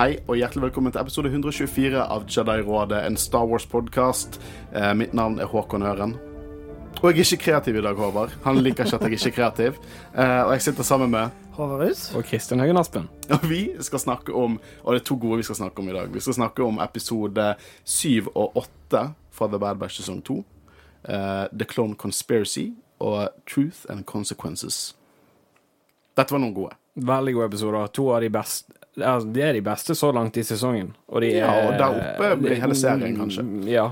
Hei og hjertelig velkommen til episode 124 av Jedi-rådet, en Star Wars-podkast. Eh, mitt navn er Håkon Øren. Og jeg er ikke kreativ i dag, Håvard. Han liker ikke at jeg er ikke er kreativ. Eh, og jeg sitter sammen med Håvard Rus. Og Kristin Høgen Aspen. Og vi skal snakke om Og det er to gode vi skal snakke om i dag. Vi skal snakke om episode 7 og 8 fra The Bad Batch sesong 2. eh, The Clone Conspiracy og Truth and Consequences. Dette var noen gode. Veldig gode episoder. To av de beste ja, De er de beste så langt i sesongen. Og de er Ja, og der oppe blir hele serien, kanskje. Ja.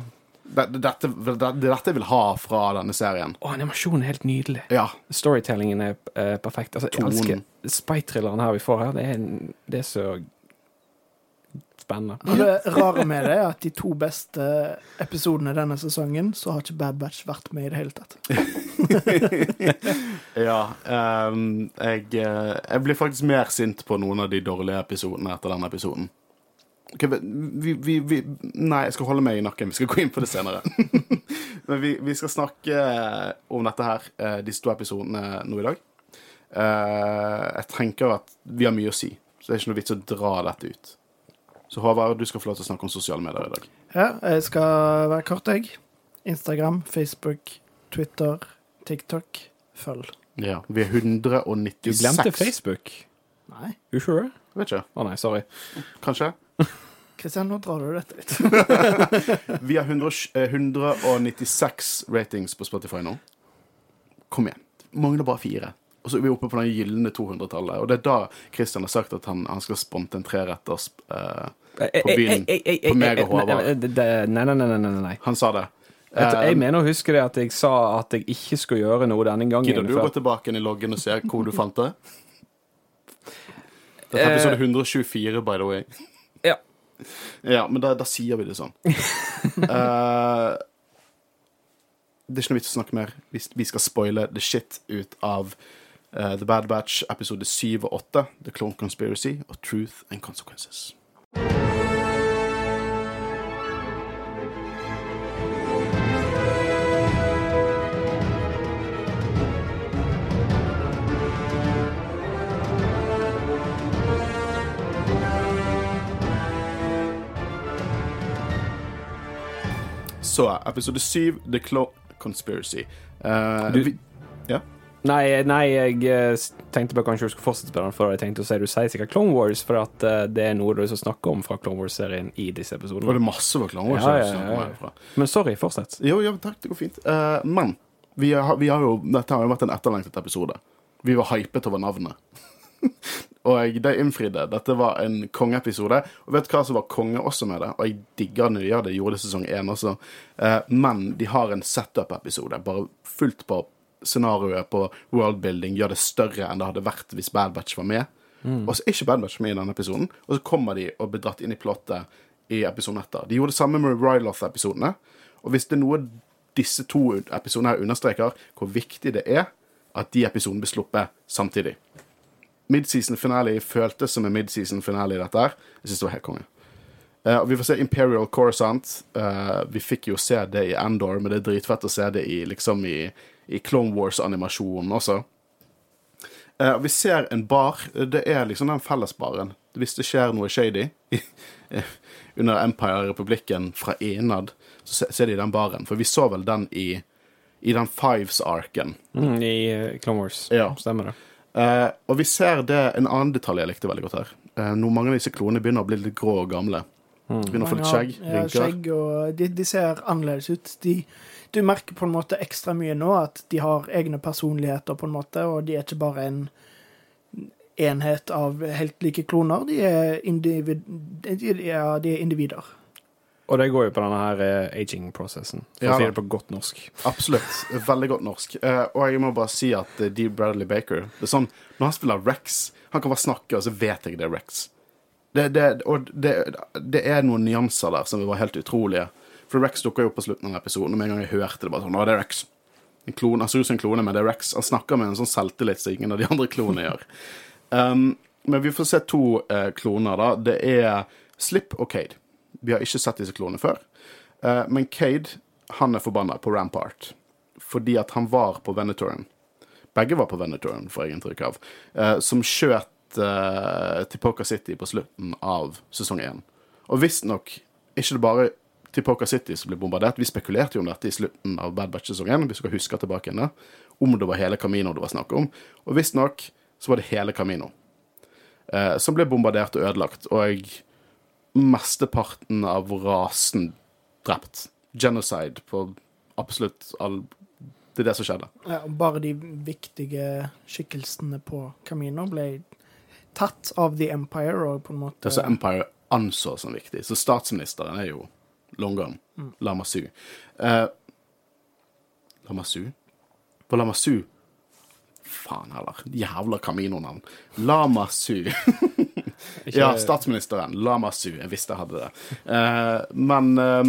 Det, det, dette, det, det dette jeg vil ha fra denne serien. Og animasjonen er helt nydelig. Ja. Storytellingen er eh, perfekt. Altså, jeg elsker spy-thrilleren her vi får her. Det er, det er så spennende. Og det rare med det er at de to beste episodene denne sesongen, så har ikke Bad Batch vært med i det hele tatt. ja Um, jeg, eh, jeg blir faktisk mer sint på noen av de dårlige episodene etter denne episoden. Okay, vi, vi, vi, nei, jeg skal holde meg i nakken. Vi skal gå inn på det senere. Men vi, vi skal snakke om dette her, eh, disse to episodene nå i dag. Eh, jeg tenker at vi har mye å si, så det er ikke noe vits å dra dette ut. Så Håvard, du skal få lov til å snakke om sosiale medier i dag. Ja, jeg skal være kort, jeg. Instagram, Facebook, Twitter, TikTok. Følg. Ja, Vi er 196 Du glemte Facebook. Nei. You sure? Vet ikke. Å nei, sorry. Kanskje? Kristian, nå drar du dette litt. Vi har 100, eh, 196 ratings på Spotify nå. Kom igjen. Mangler bare fire. Og så er vi oppe på den gylne 200-tallet. Og det er da Christian har sagt at han, han skal sponte en treretters eh, på byen. På meg og Håvard. Nei, nei, nei, nei, nei, nei. Han sa det. Eh, Jeg mener å huske det at jeg sa at jeg ikke skulle gjøre noe denne gangen. Gidder du å gå tilbake i loggen og se hvor du fant det? Dette er Eh. episode 124, by the way. Ja. Ja, men da, da sier vi det sånn. uh, det er ikke noe vits å snakke mer. Vi, vi skal spoile the shit ut av eh, The Bad Batch episode 7 og 8, The Clone Conspiracy og Truth and Consequences. Så, episode 7, The Clone Conspiracy. Uh, Du- vi, ja? Nei, nei, jeg eh, tenkte bare kanskje du skulle fortsette på den, for jeg tenkte å si du sier sikkert Clone Wars, for at eh, det er noe du å snakke om fra Clone Wars-serien i disse Og det er masse på Clone Wars. Ja, ja, ja. Men sorry, fortsett. Jo, jo, takk, det går fint. Uh, men vi har, vi har jo, dette har jo vært en etterlengtet episode. Vi var hypet over navnet. og det innfridde. Dette var en kongeepisode. Og vet du hva som var konge også med det? Og jeg digger når de gjør det. Gjorde det sesong én også. Uh, men de har en setup-episode. Bare fullt på scenarioet på worldbuilding. Gjør det større enn det hadde vært hvis Bad Batch var med. Og så er ikke Bad Batch med i denne episoden. Og så kommer de og blir dratt inn i plottet i episoden etter. De gjorde det samme med Ryloth-episodene. Og hvis det er noe disse to episodene her understreker, hvor viktig det er at de episodene blir sluppet samtidig. Midseason finale føltes som en midseason finale i dette her. Jeg synes det var helt konge. Uh, vi får se Imperial Corsant. Uh, vi fikk jo se det i Endor, men det er dritfett å se det i, liksom i, i Clone Wars-animasjonen også. Eh, vi ser en bar. Det er liksom den fellesbaren. Hvis det skjer noe shady under Empire-republikken fra innad, så ser de den baren. For vi så vel den i, i den Fives-arken. Mm, I eh, Clone Wars. Ja. Stemmer det. Eh, og vi ser det en annen detalj jeg likte veldig godt her. Uh, når mange av disse klonene begynner å bli litt grå og gamle. Begynner å få litt skjegg. Ja, skjegg og de, de ser annerledes ut. De, du merker på en måte ekstra mye nå at de har egne personligheter, på en måte, og de er ikke bare en enhet av helt like kloner. De er, individ, de, ja, de er individer. Og det går jo på denne her eh, aging-prosessen, for Ja å si det på godt norsk. Absolutt. Veldig godt norsk. Eh, og jeg må bare si at uh, Dee Bradley Baker det er sånn, Når han spiller Rex, han kan bare snakke, og så vet jeg det er Rex. Det, det, og det, det er noen nyanser der som var helt utrolige. For Rex dukka jo opp på slutten av episoden, og med en gang jeg hørte det, bare sånn Å, det er Rex. En klone, Han ser ut som en klone, men det er Rex. Han snakker med en sånn selvtillit som ingen av de andre klonene gjør. Um, men vi får se to eh, kloner, da. Det er Slip og Cade. Vi har ikke sett disse klonene før. Uh, men Cade, han er forbanna på Rampart. Fordi at han var på Venetoren. Begge var på Venetoren, får jeg inntrykk av. Uh, som skjøt uh, Tipoca City på slutten av sesong én. Og visstnok ikke det bare Tipoca City som ble bombardert. Vi spekulerte jo om dette i slutten av Bad Batch-sesong én, hvis dere husker tilbake igjen, om det var hele Camino det var snakk om. Og visstnok så var det hele Camino uh, som ble bombardert og ødelagt. Og mesteparten av rasen drept. Genocide på absolutt all Det er det som skjedde. Ja, bare de viktige skikkelsene på Camino ble tatt av The Empire og på en måte Det som Empire anså som viktig. Så statsministeren er jo Longan. Mm. Lama Su. Eh, Lama Su? Var Lama Su Faen heller. Jævla Camino-navn. Lama Su. ja, statsministeren. Lama Su. Jeg visste jeg hadde det. Eh, men eh,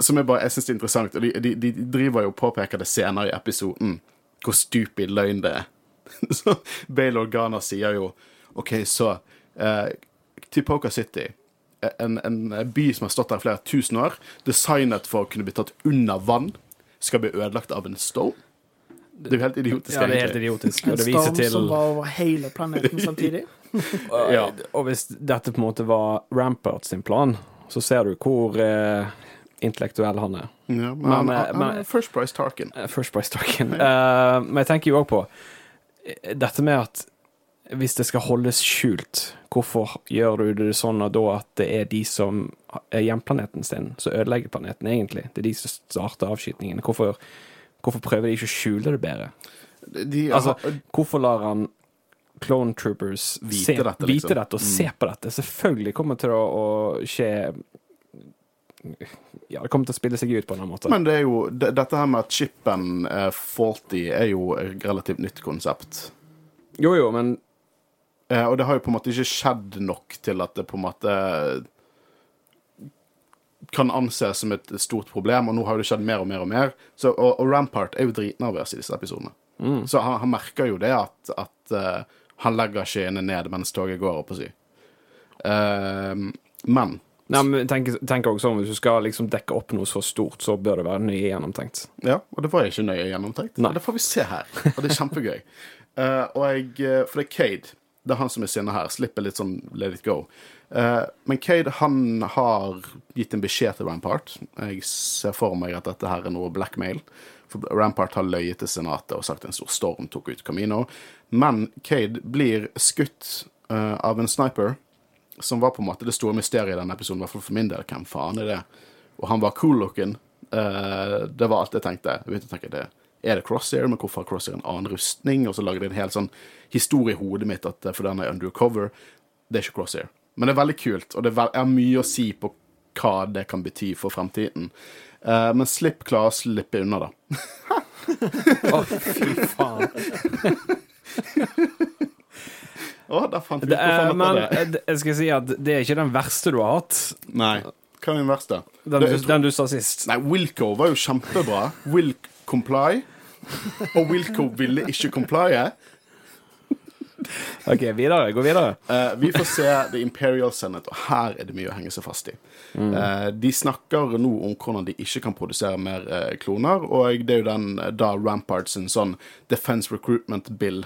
som jeg bare, jeg synes det er interessant, og de, de, de driver jo og påpeker det senere i episoden, hvor stupid løgn det er. så Bale Organa sier jo OK, så eh, Tipoca City, en, en by som har stått der i flere tusen år, designet for å kunne bli tatt under vann, skal bli ødelagt av en storm. Det er jo helt idiotisk. Ja, det er helt idiotisk. En Og det viser storm til som var over hele planeten samtidig. Ja. Og hvis dette på en måte var Rampart sin plan, så ser du hvor eh, intellektuell han er. Ja, men, Men, han, eh, han, men- First Price Tarkin. Eh, First Price Tarkin. Uh, men jeg tenker jo òg på eh, dette med at hvis det skal holdes skjult, hvorfor gjør du det sånn da at det er de som er hjemplaneten sin, som ødelegger planeten, egentlig? Det er de som starter avskytingen. Hvorfor, hvorfor prøver de ikke å skjule det bedre? De, Altså, hvorfor lar han Clone Troopers Vite se, dette, liksom. vite dette og se på dette? Selvfølgelig kommer det til å, å skje Ja, det kommer til å spille seg ut på en eller annen måte. men det er jo, det, dette her med at chipen er faulty, er jo et relativt nytt konsept. jo, jo, men og det har jo på en måte ikke skjedd nok til at det på en måte kan anses som et stort problem, og nå har det skjedd mer og mer og mer. Så, og, og Rampart er jo dritnervøs i disse episodene. Så han, han merker jo det at, at uh, han legger skiene ned mens toget går, opp å si. Uh, men Nei, men tenk, tenk også om Hvis du skal liksom dekke opp noe så stort, så bør det være nøye gjennomtenkt. Ja, og det var ikke nøye gjennomtenkt. Nei. Det får vi se her, og det er kjempegøy. Uh, og jeg, eh, for det er Cade, det er han som er sinna her, slipper litt sånn let it go. Uh, men Cade, han har gitt en beskjed til Rampart. Jeg ser for meg at dette her er noe blackmail. For Rampart har løyet til senatet og sagt en stor storm tok ut Camino. Men Cade blir skutt uh, av en sniper, som var på en måte det store mysteriet i denne episoden, i hvert fall for min del. Hvem faen er det? Og han var cool looking. Uh, det var alt jeg tenkte. Jeg begynte å tenke det. Er det Crosshair, men hvorfor har Crosshair en annen rustning? Og så lager de en hel sånn historie i hodet mitt at eh, for den er undercover. Det er ikke Crosshair. Men det er veldig kult, og det er, er mye å si på hva det kan bety for fremtiden. Uh, men Slipp klarer å slippe unna, da. Å, fy faen. Å, der fant vi ut hvorfor er, men måtte det. eh, jeg skal si at det er ikke den verste du har hatt. Nei. Hva er den verste? Den, du, den du sa sist. Nei, Wilco var jo kjempebra. Will comply. Og Wilco ville ikke complye. OK, videre. Gå videre. Uh, vi får se The Imperial Senate, og her er det mye å henge seg fast i. Eh, de snakker nå om hvordan de ikke kan produsere mer uh, kloner, og det er jo den eh, da Rampart sin sånn Defense Recruitment Bill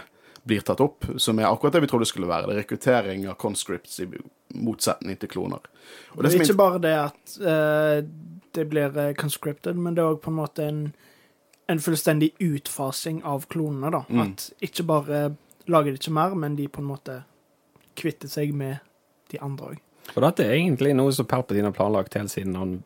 blir tatt opp, som er akkurat det vi trodde det skulle være. Det er rekruttering av conscripts i motsetning til kloner. Og Det det er ikke bare det at eh, det blir eh, conscripted, men det er òg på en måte en, en fullstendig utfasing av klonene, da. Mm. At ikke bare lager de ikke mer, men de på en måte kvitter seg med de andre òg. Og dette er egentlig noe som Palpatine har planlagt helt siden han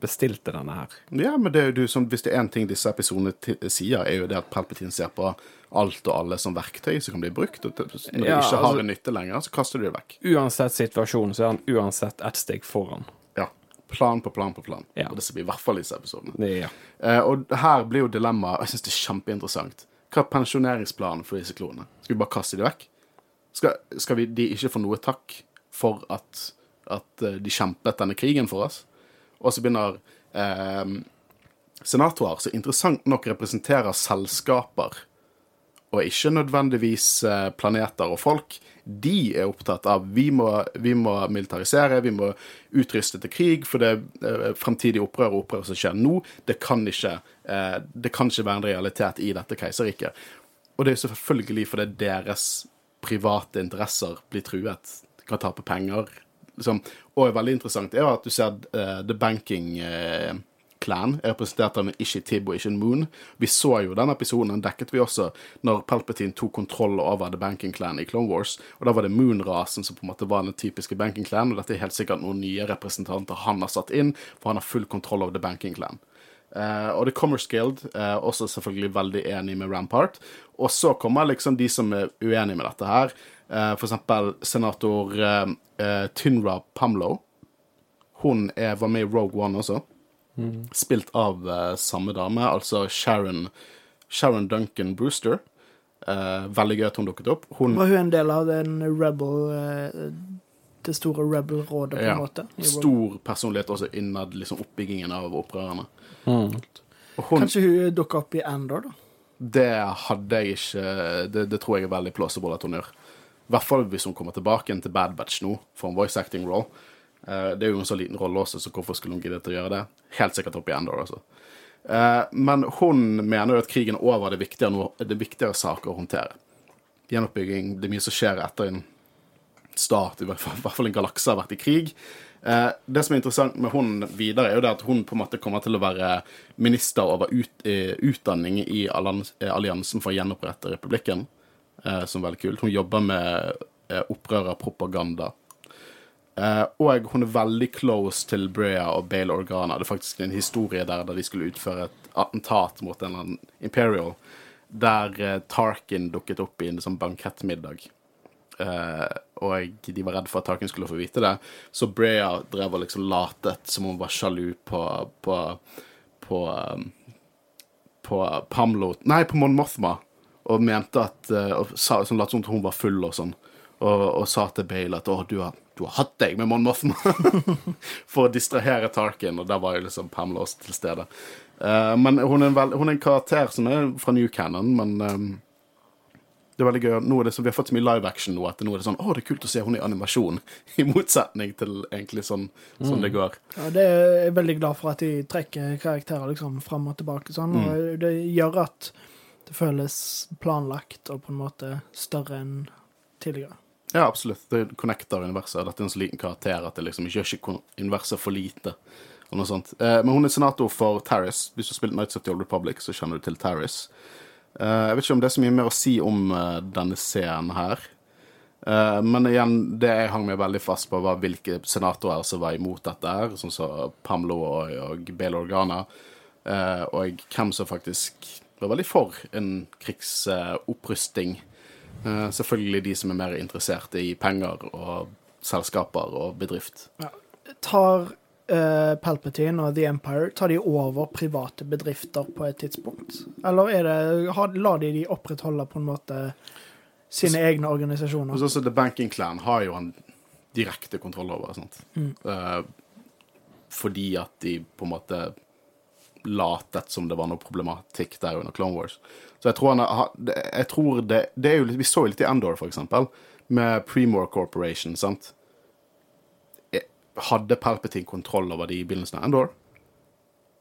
bestilte denne her. Ja, men det er jo du som, hvis det er én ting disse episodene sier, er jo det at Palpatine ser på alt og alle som verktøy som kan bli brukt. Og når når de Ja, ikke har altså- en nytte lenger, så kaster du det vekk. Uansett situasjon, så er han uansett ett steg foran. Plan på plan på plan. Ja. Og det blir i hvert fall disse episodene. Ja. Eh, og her blir jo dilemmaet og Jeg syns det er kjempeinteressant. Hva er pensjoneringsplanen for disse klonene? Skal vi bare kaste de vekk? Skal, skal vi, de ikke få noe takk for at, at eh, de kjempet denne krigen for oss? Og så begynner eh, senatorer, som interessant nok representerer selskaper, og ikke nødvendigvis eh, planeter og folk, de er opptatt av vi må, vi må militarisere, vi må utruste til krig, for det eh, fremtidige opprør og opprør som skjer nå, det kan ikke, eh, det kan ikke være en realitet i dette keiserriket. Og det er selvfølgelig fordi deres private interesser blir truet. De kan tape penger. Liksom. Og er veldig interessant er at du ser uh, The Banking eh, Clan er representert av en ikke Tib og ikke en Moon. Vi så jo den episoden, den dekket vi også, når Palpatine tok kontroll over The Banking Clan i Clone Wars. Og da var det Moon-rasen som på en måte var den typiske Banking Clan, og dette er helt sikkert noen nye representanter han har satt inn, for han har full kontroll over The Banking Clan. Uh, og The Commerce Guild er også selvfølgelig veldig enig med Rampart. Og så kommer liksom de som er uenige med dette her. Uh, for eksempel senator eh, Tynra Pamlo. Hun er, var med i Rogue One også. Spilt av uh, samme dame, altså Sharon, Sharon Duncan Brewster. Uh, veldig gøy at hun dukket opp. Hun Var hun en del av den Rebel eh, Det store Rebel-rådet, på en ja, måte? stor personlighet også innad liksom, oppbyggingen av opprørerne. Mm. hun, Kanskje hun dukker opp i Andor, da? Det hadde jeg ikke det, det tror jeg er veldig plausible at hun gjør. I hvert fall hvis hun kommer tilbake til Bad Batch nå, for en voice acting role. Eh, det er jo en så liten rolle også, så hvorfor skulle hun gidde til å gjøre det? Helt sikkert opp i Endor, altså. Men hun mener jo at krigen er over, det er viktigere, noe, det er viktigere saker å håndtere. Gjenoppbygging, det er mye som skjer etter en stat, i hvert fall, en galakse har vært i krig. Eh, det som er interessant med hun videre, er jo det at hun på en måte kommer til å være minister over ut, utdanning i alliansen for å gjenopprette republikken, som er veldig kult. Hun jobber med opprørerpropaganda. Eh, og hun er veldig close til Brea og Bale Organa. Det er faktisk en historie der, der de skulle utføre et attentat mot en eller annen Imperial, der eh, Tarkin dukket opp i en sånn bankettmiddag. Uh, og de var redd for at Tarkin skulle få vite det. Så Brea drev og liksom latet som hun var sjalu på på, på, um, på Pamlo Nei, på Mon Mothma. Og mente at og sa, sånn, Lot som hun var full og sånn. Og, og sa til Bale at 'Å, du har, du har hatt deg med Mon Mothma'. For å distrahere Tarkin, og der var jo liksom Pamela også til stede. Uh, men hun er, en vel, hun er en karakter som er fra New Cannon, men um, det er veldig gøy. Nå er det så, Vi har fått så mye live action nå at nå er det sånn Å, det er kult å se hun i animasjon. I motsetning til egentlig sånn, sånn det går. Ja, det er jeg veldig glad for at de trekker karakterer liksom fram og tilbake sånn, Mm. og det gjør at det føles planlagt og på en måte større enn tidligere. Ja, absolutt. Det connecter universet. Dette er en så liten karakter at det liksom ikke gjør universet for lite. Og noe sånt. Eh, men hun er senator for Taris. Hvis du har spilt Nights of the Old Republic, så kjenner du til Taris. Eh, jeg vet ikke om det er så mye mer å si om eh, denne scenen her. Eh, men igjen, det jeg hang meg veldig fast på, var hvilke senatorer som var imot dette her, sånn som Pamlo og, og Bale Organa, eh, og hvem som faktisk var veldig for en krigsopprusting. Eh, selvfølgelig de som er mer interessert i penger og selskaper og bedrift. Tar uh, Palpatine og The Empire tar de over private bedrifter på et tidspunkt? Eller er det, har, lar de de opprettholde på en måte sine egne organisasjoner? Så, så The Banking Clan har jo en direkte kontroll over. Sant? Uh, fordi at de på en måte latet som det var noe problematikk der under Clone Wars. Så jeg tror han jeg tror det, det jo Vi så jo litt i Endor, for eksempel, med Premore Corporation. sant? Hadde Palpatine kontroll over de i begynnelsen av Endor?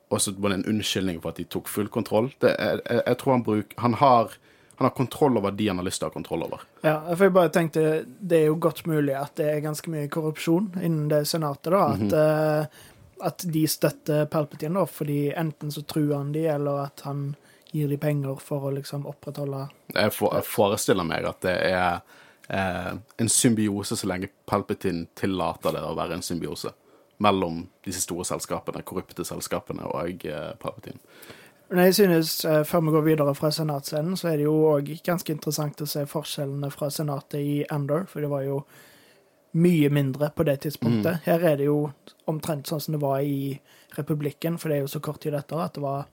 Og så var det en unnskyldning for at de tok full kontroll. Det, jeg, jeg, tror han, bruk, han, har, han har kontroll over de han har lyst til å ha kontroll over. Ja, for jeg bare tenkte det er jo godt mulig at det er ganske mye korrupsjon innen det senatet, da. At, eh, at de støtter Palpatine, da, fordi enten så truer han de, eller at han gir de penger for å liksom opprettholde Jeg, for, jeg forestiller meg at det er eh, en symbiose så lenge Palpatine tillater det å være en symbiose mellom disse store selskapene, korrupte selskapene og eh, Palpatine. Men jeg synes, eh, før vi går videre fra senatscenen, så er det jo òg ganske interessant å se forskjellene fra senatet i Ender, for det var jo mye mindre på det tidspunktet. Her er det jo omtrent sånn som det var i Republikken, for det er jo så kort tid etter at det var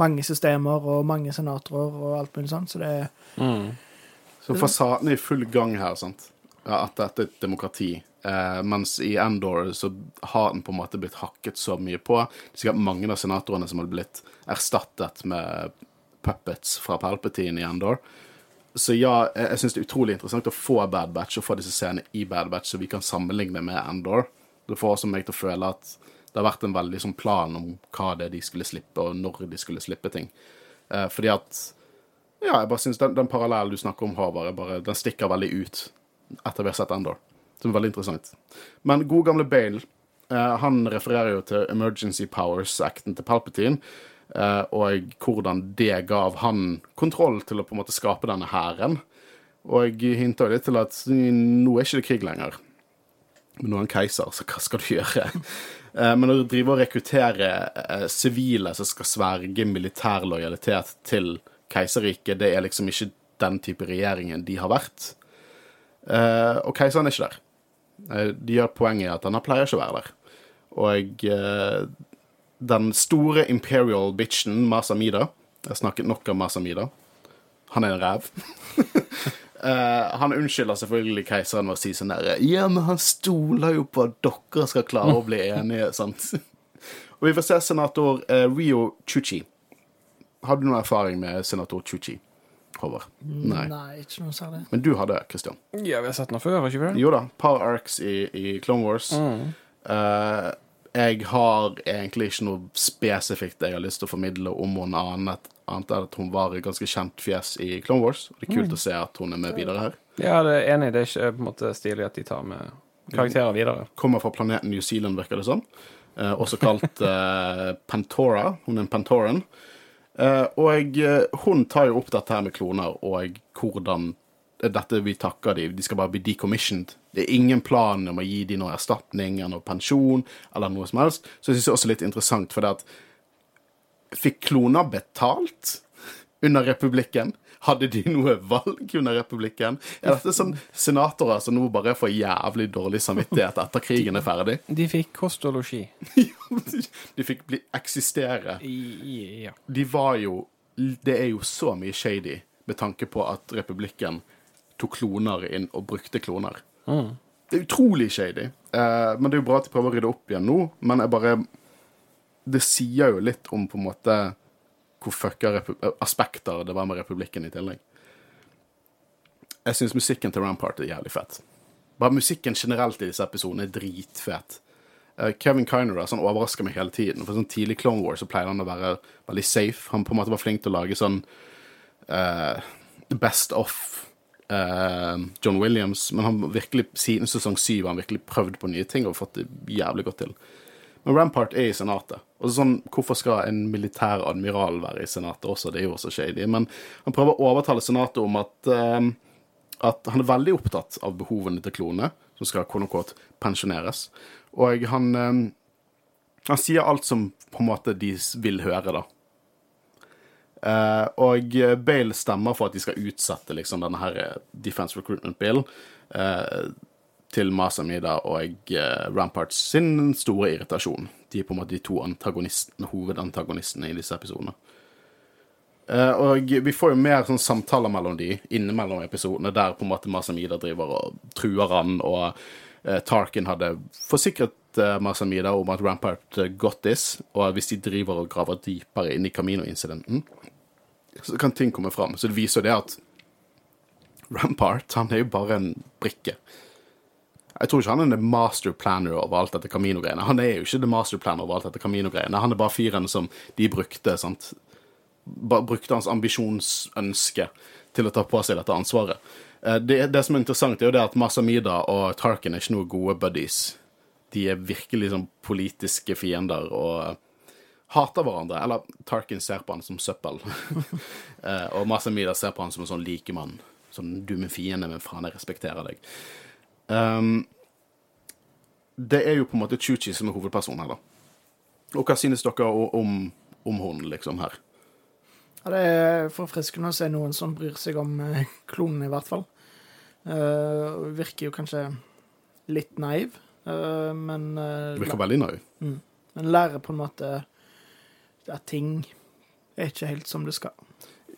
mange systemer og mange senatorer og alt mulig sånt, så det er Så fasaden er i full gang her, sant? Ja, at dette er et demokrati. Eh, mens i Endor så har den på en måte blitt hakket så mye på. Det er sikkert mange av senatorene som har blitt erstattet med puppets fra Palpatine i Endor. Så ja, jeg, jeg syns det er utrolig interessant å få Bad Batch og få disse scenene i Bad Batch, så vi kan sammenligne med Endor. Det får også meg til å føle at det har vært en veldig sånn plan om hva det er de skulle slippe, og når de skulle slippe ting. Eh, fordi at Ja, jeg bare synes den, den parallellen du snakker om, Håvard, bare, den stikker veldig ut etter vi har sett Endor. Som er veldig interessant. Men god gamle Bale, eh, han refererer jo til Emergency Powers-acten til Palpatine, og hvordan det gav han kontroll til å på en måte skape denne hæren. Og jeg hinta litt til at nå er ikke det krig lenger. Men nå er han keiser, så hva skal du gjøre? Eh, Men å drive og rekruttere eh, sivile som skal sverge militær lojalitet til keiserriket, det er liksom ikke den type regjeringen de har vært. Eh, Og keiseren er ikke der. Eh, De gjør poenget i at han pleier ikke å være der. Og eh, den store imperial bitchen Masamida Jeg snakket nok om Masamida. Han er en ræv. Uh, han unnskylder selvfølgelig keiseren med å si sånn der Ja, men han stoler jo på at dere skal klare å bli enige, sant? Og vi får se senator uh, Rio Chuchi. Har du noen erfaring med senator Chuchi, Håvard? Nei. Nei, ikke noe særlig. Men du hadde, Christian. Ja, vi har sett den før, har ikke vi det? Jo da. Par arcs i, i Clone Wars. Eh, jeg har egentlig ikke noe spesifikt jeg har lyst til å formidle om henne annet, annet enn at hun var et ganske kjent fjes i Clone Wars. Og det er kult å se at hun er med videre her. Ja, det er enig. Det er ikke på en måte stilig at de tar med karakterer videre. Kommer fra planeten New Zealand, virker det som. Eh, også kalt eh, Pantora. Hun er en Pantoran. Eh, og eh, hun tar jo opp dette her med kloner, og hvordan dette vi takker dem, de skal bare bli decommissioned. Det er ingen plan om å gi dem noe erstatning eller noe pensjon eller noe som helst. Så jeg synes det er også litt interessant, for det at Fikk kloner betalt under republikken? Hadde de noe valg under republikken? Er dette sånn senatorer som nå bare får jævlig dårlig samvittighet etter krigen er ferdig? De fikk kost og losji. De fikk bli eksistere. De var jo Det er jo så mye shady med tanke på at republikken tok kloner inn og brukte kloner. Det er utrolig shady. Eh, men det er jo bra at de prøver å rydde opp igjen nå, men jeg bare Det sier jo litt om på en måte hvor fucka aspekter det var med republikken i tillegg. Jeg syns musikken til Rampart er jævlig fett. Bare musikken generelt i disse episodene er dritfet. Eh, Kevin Kiner sånn overrasker meg hele tiden. For sånn tidlig Clone Wars så pleier han å være veldig safe. Han på en måte var flink til å lage sånn eh, best of eh, John Williams, men han virkelig, siden sesong syv har han virkelig prøvd på nye ting og fått det jævlig godt til. Men Rampart er i Senatet. Og så sånn, Hvorfor skal en militær admiral være i Senatet også? Det er jo også shady. Men han prøver å overtale Senatet om at, uh, at han er veldig opptatt av behovene til klonene, som skal unquote, pensjoneres. Og han, uh, han sier alt som på en måte de vil høre, da. Eh, og Bale stemmer for at de skal utsette liksom, denne her eh, Defense Recruitment Bill uh, til Masamida og uh, Ramparts sin store irritasjon. De er på en måte de to antagonistene, hovedantagonistene i disse episodene. Og vi får jo mer sånn samtaler mellom de innimellom episodene, der på en måte Masamida driver og truer han, og Tarkin hadde forsikret Masamida om at Rampart got this, og hvis de driver og graver dypere inn i Camino-incidenten, så kan ting komme fram. Så det viser det at Rampart, han er jo bare en brikke. Jeg tror ikke han er the master planner over alt dette Camino-greiene. Han er jo ikke the master planner over alt dette Camino-greiene. Han er bare fyren som de brukte, sant. Bare brukte hans ambisjonsønske til å ta på seg dette ansvaret. Eh, Det, det som er interessant, er jo det at Masamida og Tarkin er ikke noe gode buddies. De er virkelig sånn politiske fiender og hater hverandre. Eller Tarkin ser på han som søppel. Eh, og Masamida ser på han som en sånn likemann. Sånn du min fiende, men faen, jeg respekterer deg. Um, det er jo på en måte Chuchi som er hovedpersonen her, da. Og hva synes dere om, om hun, liksom, her? Ja, det er forfriskende å se noen som bryr seg om eh, klonen, i hvert fall. Uh, virker jo kanskje litt naiv, uh, men, uh, virker veldig naiv. men lærer på en måte at ting er ikke helt som det skal.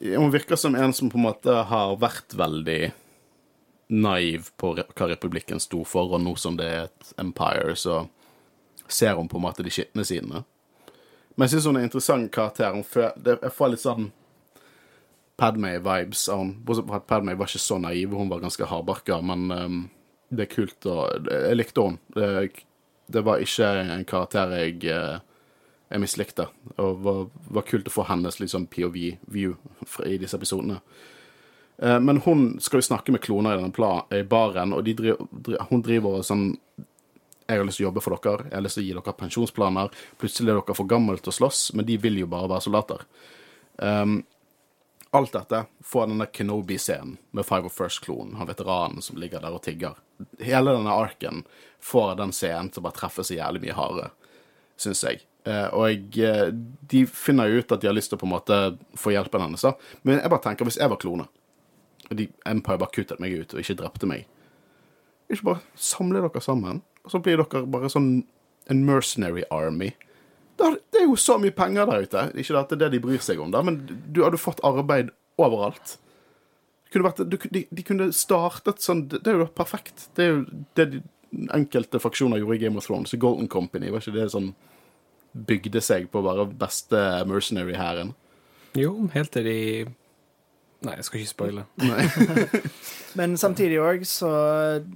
Hun virker som en som på en måte har vært veldig naiv på hva republikken sto for, og nå som det er et empire, så ser hun på en måte de skitne sidene. Men jeg syns hun er en interessant karakter. Hun jeg får litt sånn Padmay-vibes av Padmay var ikke så naiv, hun var ganske hardbarka, men um, det er kult å Jeg likte henne. Det, det var ikke en karakter jeg, eh, jeg mislikte. Og var, var kult å få hennes liksom, POV-view i disse episodene. Eh, Men hun skal jo snakke med kloner i denne plan, i baren, og driver, dri- hun driver og sånn Jeg har lyst til å jobbe for dere, jeg har lyst til å gi dere pensjonsplaner. Plutselig er dere for gamle til å slåss, men de vil jo bare være soldater. Um, alt dette får denne Kenobi-scenen med Five of First-klonen, han veteranen som ligger der og tigger. Hele denne arken får den scenen til å bare treffe så jævlig mye hardere, syns jeg. Eh, og eh, de finner jo ut at de har lyst til å på en måte få hjelpen hennes. Men jeg bare tenker, hvis jeg var klone, og de, Empire bare kuttet meg ut og ikke drepte meg Ikke bare samle dere sammen, og så blir dere bare sånn en mercenary army. Det er, jo så mye penger der ute. Ikke at det er det de bryr seg om, da, men du hadde fått arbeid overalt. Vært, de, de kunne startet sånn det er jo perfekt. Det er jo det de enkelte faksjoner gjorde i Game of Thrones. Golden Company, var ikke det sånn Bygde seg på å være beste mercenary-hæren? Jo, helt til de Nei, jeg skal ikke spoile. Men samtidig òg, så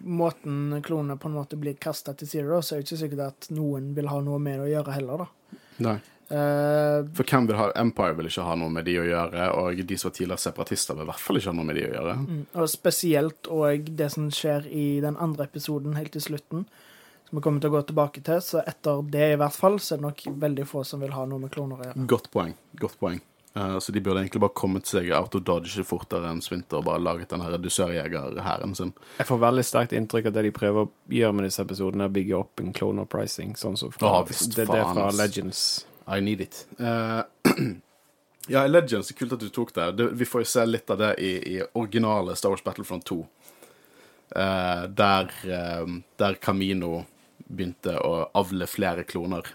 måten klonene på en måte blir kasta til Zero, så er det ikke sikkert at noen vil ha noe med det å gjøre heller, da. Nei. Uh, For hvem vil ha Empire vil ikke ha noe med de å gjøre, og de som var tidligere separatister, vil i hvert fall ikke ha noe med de å gjøre. Mm, Og spesielt òg det som skjer i den andre episoden helt til slutten, som vi kommer til å gå tilbake til. Så etter det i hvert fall, så er det nok veldig få som vil ha noe med kloner å gjøre. Godt poeng. Godt poeng. Uh, så de burde egentlig bare kommet seg out of dodge fortere enn Svinter og bare laget den dusørjegerhæren sin. Jeg får veldig sterkt inntrykk av det de prøver å gjøre med disse episodene, er å bygge opp en kloner pricing, sånn som fra, oh, visst det, det er fra. Legends. I need it. Uh, ja, i Legends, det er kult at du tok det. det. Vi får jo se litt av det i, i originale Star Wars Battlefront 2. uh, der, eh, der Camino begynte å avle flere kloner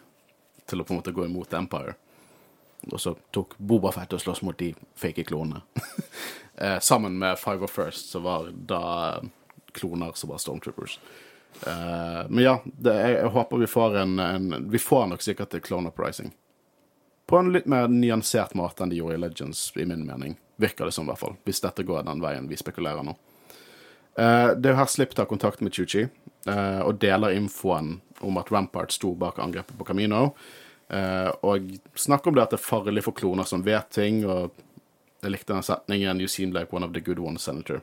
til å på en måte gå imot Empire. Og så tok Boba Fett og slåss mot de fake klonene. eh, sammen med Five of First, som var da kloner som var Stormtroopers. Eh, men ja, det, jeg, jeg håper vi får en, en Vi får nok sikkert til clone uprising. På en litt mer nyansert måte enn de gjorde i Legends, i min mening. Virker det som, i hvert fall. Hvis dette går den veien vi spekulerer nå. Eh, det er her Slipp tar kontakt med Chuchi og deler infoen om at Rampart sto bak angrepet på Camino. eh, og snakker om det at det er farlig for kloner som vet ting, og jeg likte den setningen 'You seem like one of the good ones, Senator'.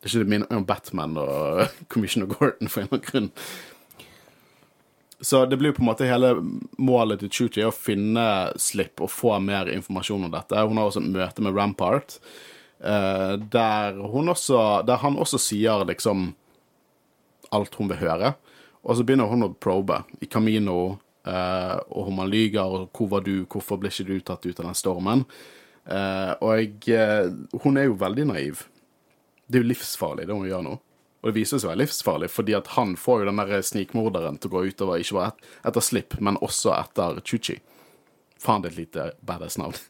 Det er ikke det minner om Batman og Commissioner Gordon for en eller annen grunn. Så det blir på en måte hele målet til Chuchi å finne Slipp og få mer informasjon om dette. Hun har også et møte med Rampart, eh, der, også, der han også sier liksom alt hun vil høre. Og så begynner hun å probe i Camino, eh, og om han lyger, og hvor var du, hvorfor ble ikke du tatt ut av den stormen? Eh, og eh, hun er jo veldig naiv. Det er jo livsfarlig, det hun gjør nå. Og det viser seg å være livsfarlig, fordi at han får jo den der snikmorderen til å gå utover ikke bare et, etter Slipp, men også etter Chuchi. Faen, det er et lite badass navn.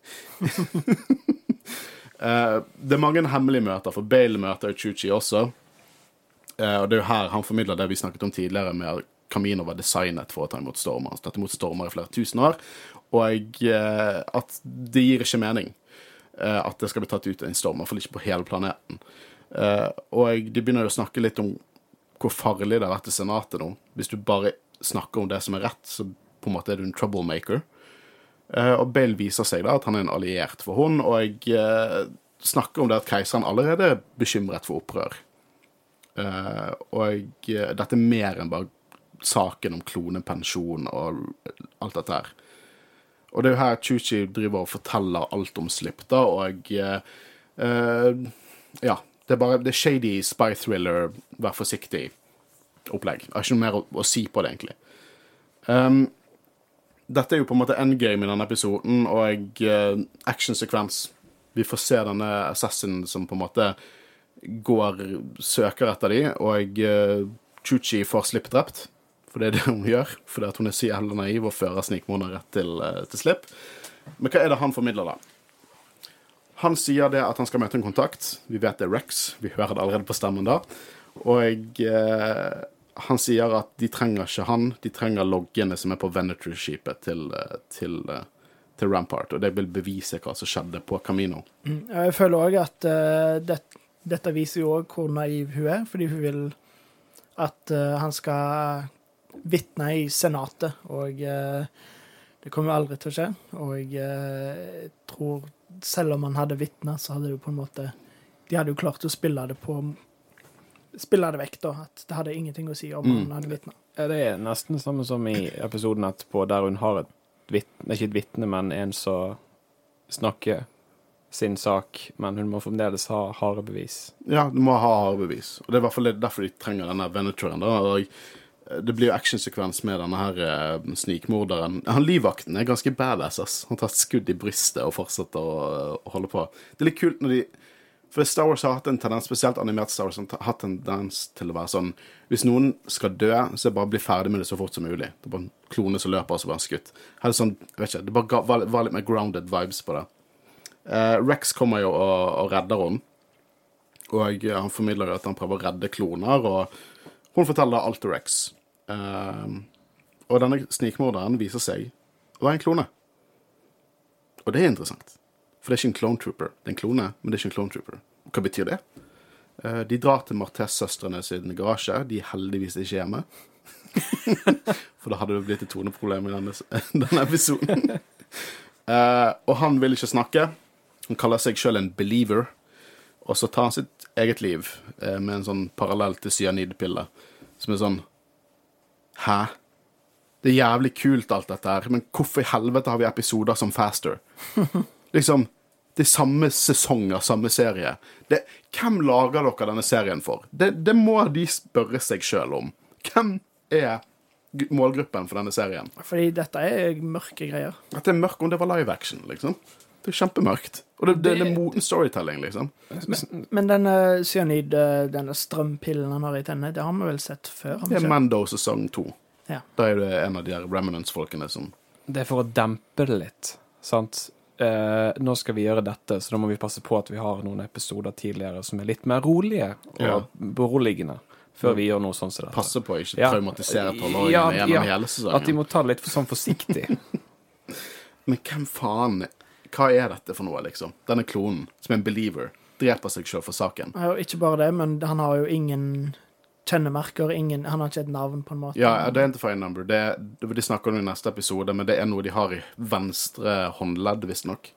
Eh, det er mange hemmelige møter, for Bale møter Chuchi også. Eh, og det er jo her han formidler det vi snakket om tidligere, med at Camino var designet for å ta imot stormer. Han tatt imot stormer i flere tusen år, og eh, at det gir ikke mening eh, at det skal bli tatt ut en storm, i hvert fall ikke på hele planeten. Og de begynner jo å snakke litt om hvor farlig det har vært i Senatet nå. Hvis du bare snakker om det som er rett, så på en måte er du en troublemaker. Og Bale viser seg da at han er en alliert for hun, og jeg snakker om det at keiseren allerede er bekymret for opprør. Eh, og eh, dette er mer enn bare saken om klonepensjon og alt dette her. Og det er jo her Chuchi driver og forteller alt om Slipp, da, og uh, Ja. Det er bare det er shady spy thriller, vær forsiktig-opplegg. Jeg har ikke noe mer å, å si på det, egentlig. Um, dette er jo på en måte endgame i denne episoden, og uh, actionsekvens. Vi får se denne assassinen som på en måte går søker etter de, og uh, Chuchi får Slipp drept. For det er det hun gjør, fordi at hun er så jævla naiv og fører snikmorder rett til, uh, til Slipp. Men hva er det han formidler, da? Han sier det at han skal møte en kontakt. Vi vet det er Rex. Vi hører det allerede på stemmen da. Og eh, han sier at de trenger ikke han, de trenger loggene som er på Venetry-skipet til, eh, til, til Rampart. Og det vil bevise hva som skjedde på Camino. Jeg føler òg at uh, det, dette viser jo òg hvor naiv hun er, fordi hun vil at uh, han skal vitne i Senatet. Og uh, Det kommer jo aldri til å skje, og jeg eh, tror selv om han hadde vitna, så hadde det jo på en måte De hadde jo klart å spille det på Spille det vekk, da. At det hadde ingenting å si om Mm. han hadde vitna. Ja, det er nesten samme som i episoden etterpå, der hun har et vitne Ikke et vitne, men en som snakker sin sak, men hun må fremdeles ha harde bevis. Ja, du må ha harde bevis. Og det er i hvert fall derfor de trenger denne. Og eh, det blir jo actionsekvens med denne her eh, snikmorderen. Han livvakten er ganske badass, ass. Han tar et skudd i brystet og fortsetter å, holde på. Det er litt kult når de For Star Wars har hatt en tendens, spesielt animert Star Wars, har hatt en tendens til å være sånn Hvis noen skal dø, så er det bare å bli ferdig med det så fort som mulig. Det er bare en klone som løper, og så bare en skutt. Her er det sånn, jeg vet ikke, det bare var, var litt mer grounded vibes på det. Eh, Rex kommer jo og, og redder henne. Og han formidler jo at han prøver å redde kloner, og hun forteller alt til Rex. Eh, og denne snikmorderen viser seg å være en klone. Og det er interessant. For det er ikke en clone trooper. Det er en klone, men det er ikke en clone trooper. Hva betyr det? Eh, de drar til Martez-søstrene sin garasje. De er heldigvis ikke hjemme. For da hadde det blitt et toneproblem i denne, denne episoden. Eh, og han vil ikke snakke. Han kaller seg sjøl en believer. Og så tar han sitt eget liv eh, med en sånn parallell til cyanidpiller, Som er sånn Hæ? Det er jævlig kult, alt dette her, men hvorfor i helvete har vi episoder som Faster? liksom Det er samme sesonger, samme serie. Det, hvem lager dere denne serien for? Det, det må de spørre seg sjøl om. Hvem er målgruppen for denne serien? Fordi dette er mørke greier. At det er mørk om det var live action, liksom. Det er kjempemørkt. Og det, det, det er moden storytelling, liksom. Men denne cyanid, eh, denne strømpillen han har i tennene, det har vi vel sett før? Det er? Mando sesong to. Ja. Da er det en av de her Remnants-folkene som Det er for å dempe det litt, sant? Eh, nå skal vi gjøre dette, så da må vi passe på at vi har noen episoder tidligere som er litt mer rolige og Ja. beroligende, før vi gjør noe sånn som dette. Passe på å ikke Ja. traumatisere Ja, gjennom ja. hele At de må ta det litt sånn forsiktig. Men hvem faen Hva er dette for noe, liksom? Denne klonen, som er en believer, dreper seg sjøl for saken. Ja, og ikke bare det, men han har jo ingen kjennemerker, ingen, han har ikke et navn, på en måte. Ja, identifying number, det, det De snakker om i neste episode, men det er noe de har i venstre håndledd, visstnok.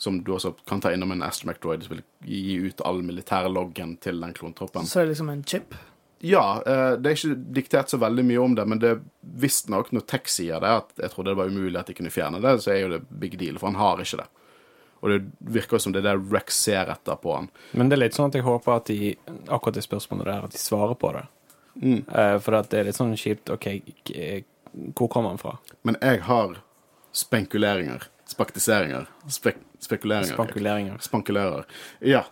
Som du også kan ta innom en astromech droid som vil gi ut all militærloggen til den klontroppen. Så det er liksom en chip. Ja, eh, det er ikke diktert så veldig mye om det, men det er visstnok, når Tech sier det, at jeg trodde det var umulig at de kunne fjerne det, så er jo det big deal, for han har ikke det. Og det virker jo som det er det Rex ser etter på han. Men det er litt sånn at jeg håper at de akkurat det spørsmålet der, at de svarer på det. Mm. for at det er litt sånn kjipt OK, hvor kommer han fra? Men jeg har spenkuleringer. Spaktiseringer. Spek spekuleringer. Spankuleringer. Spankulerer. Ja.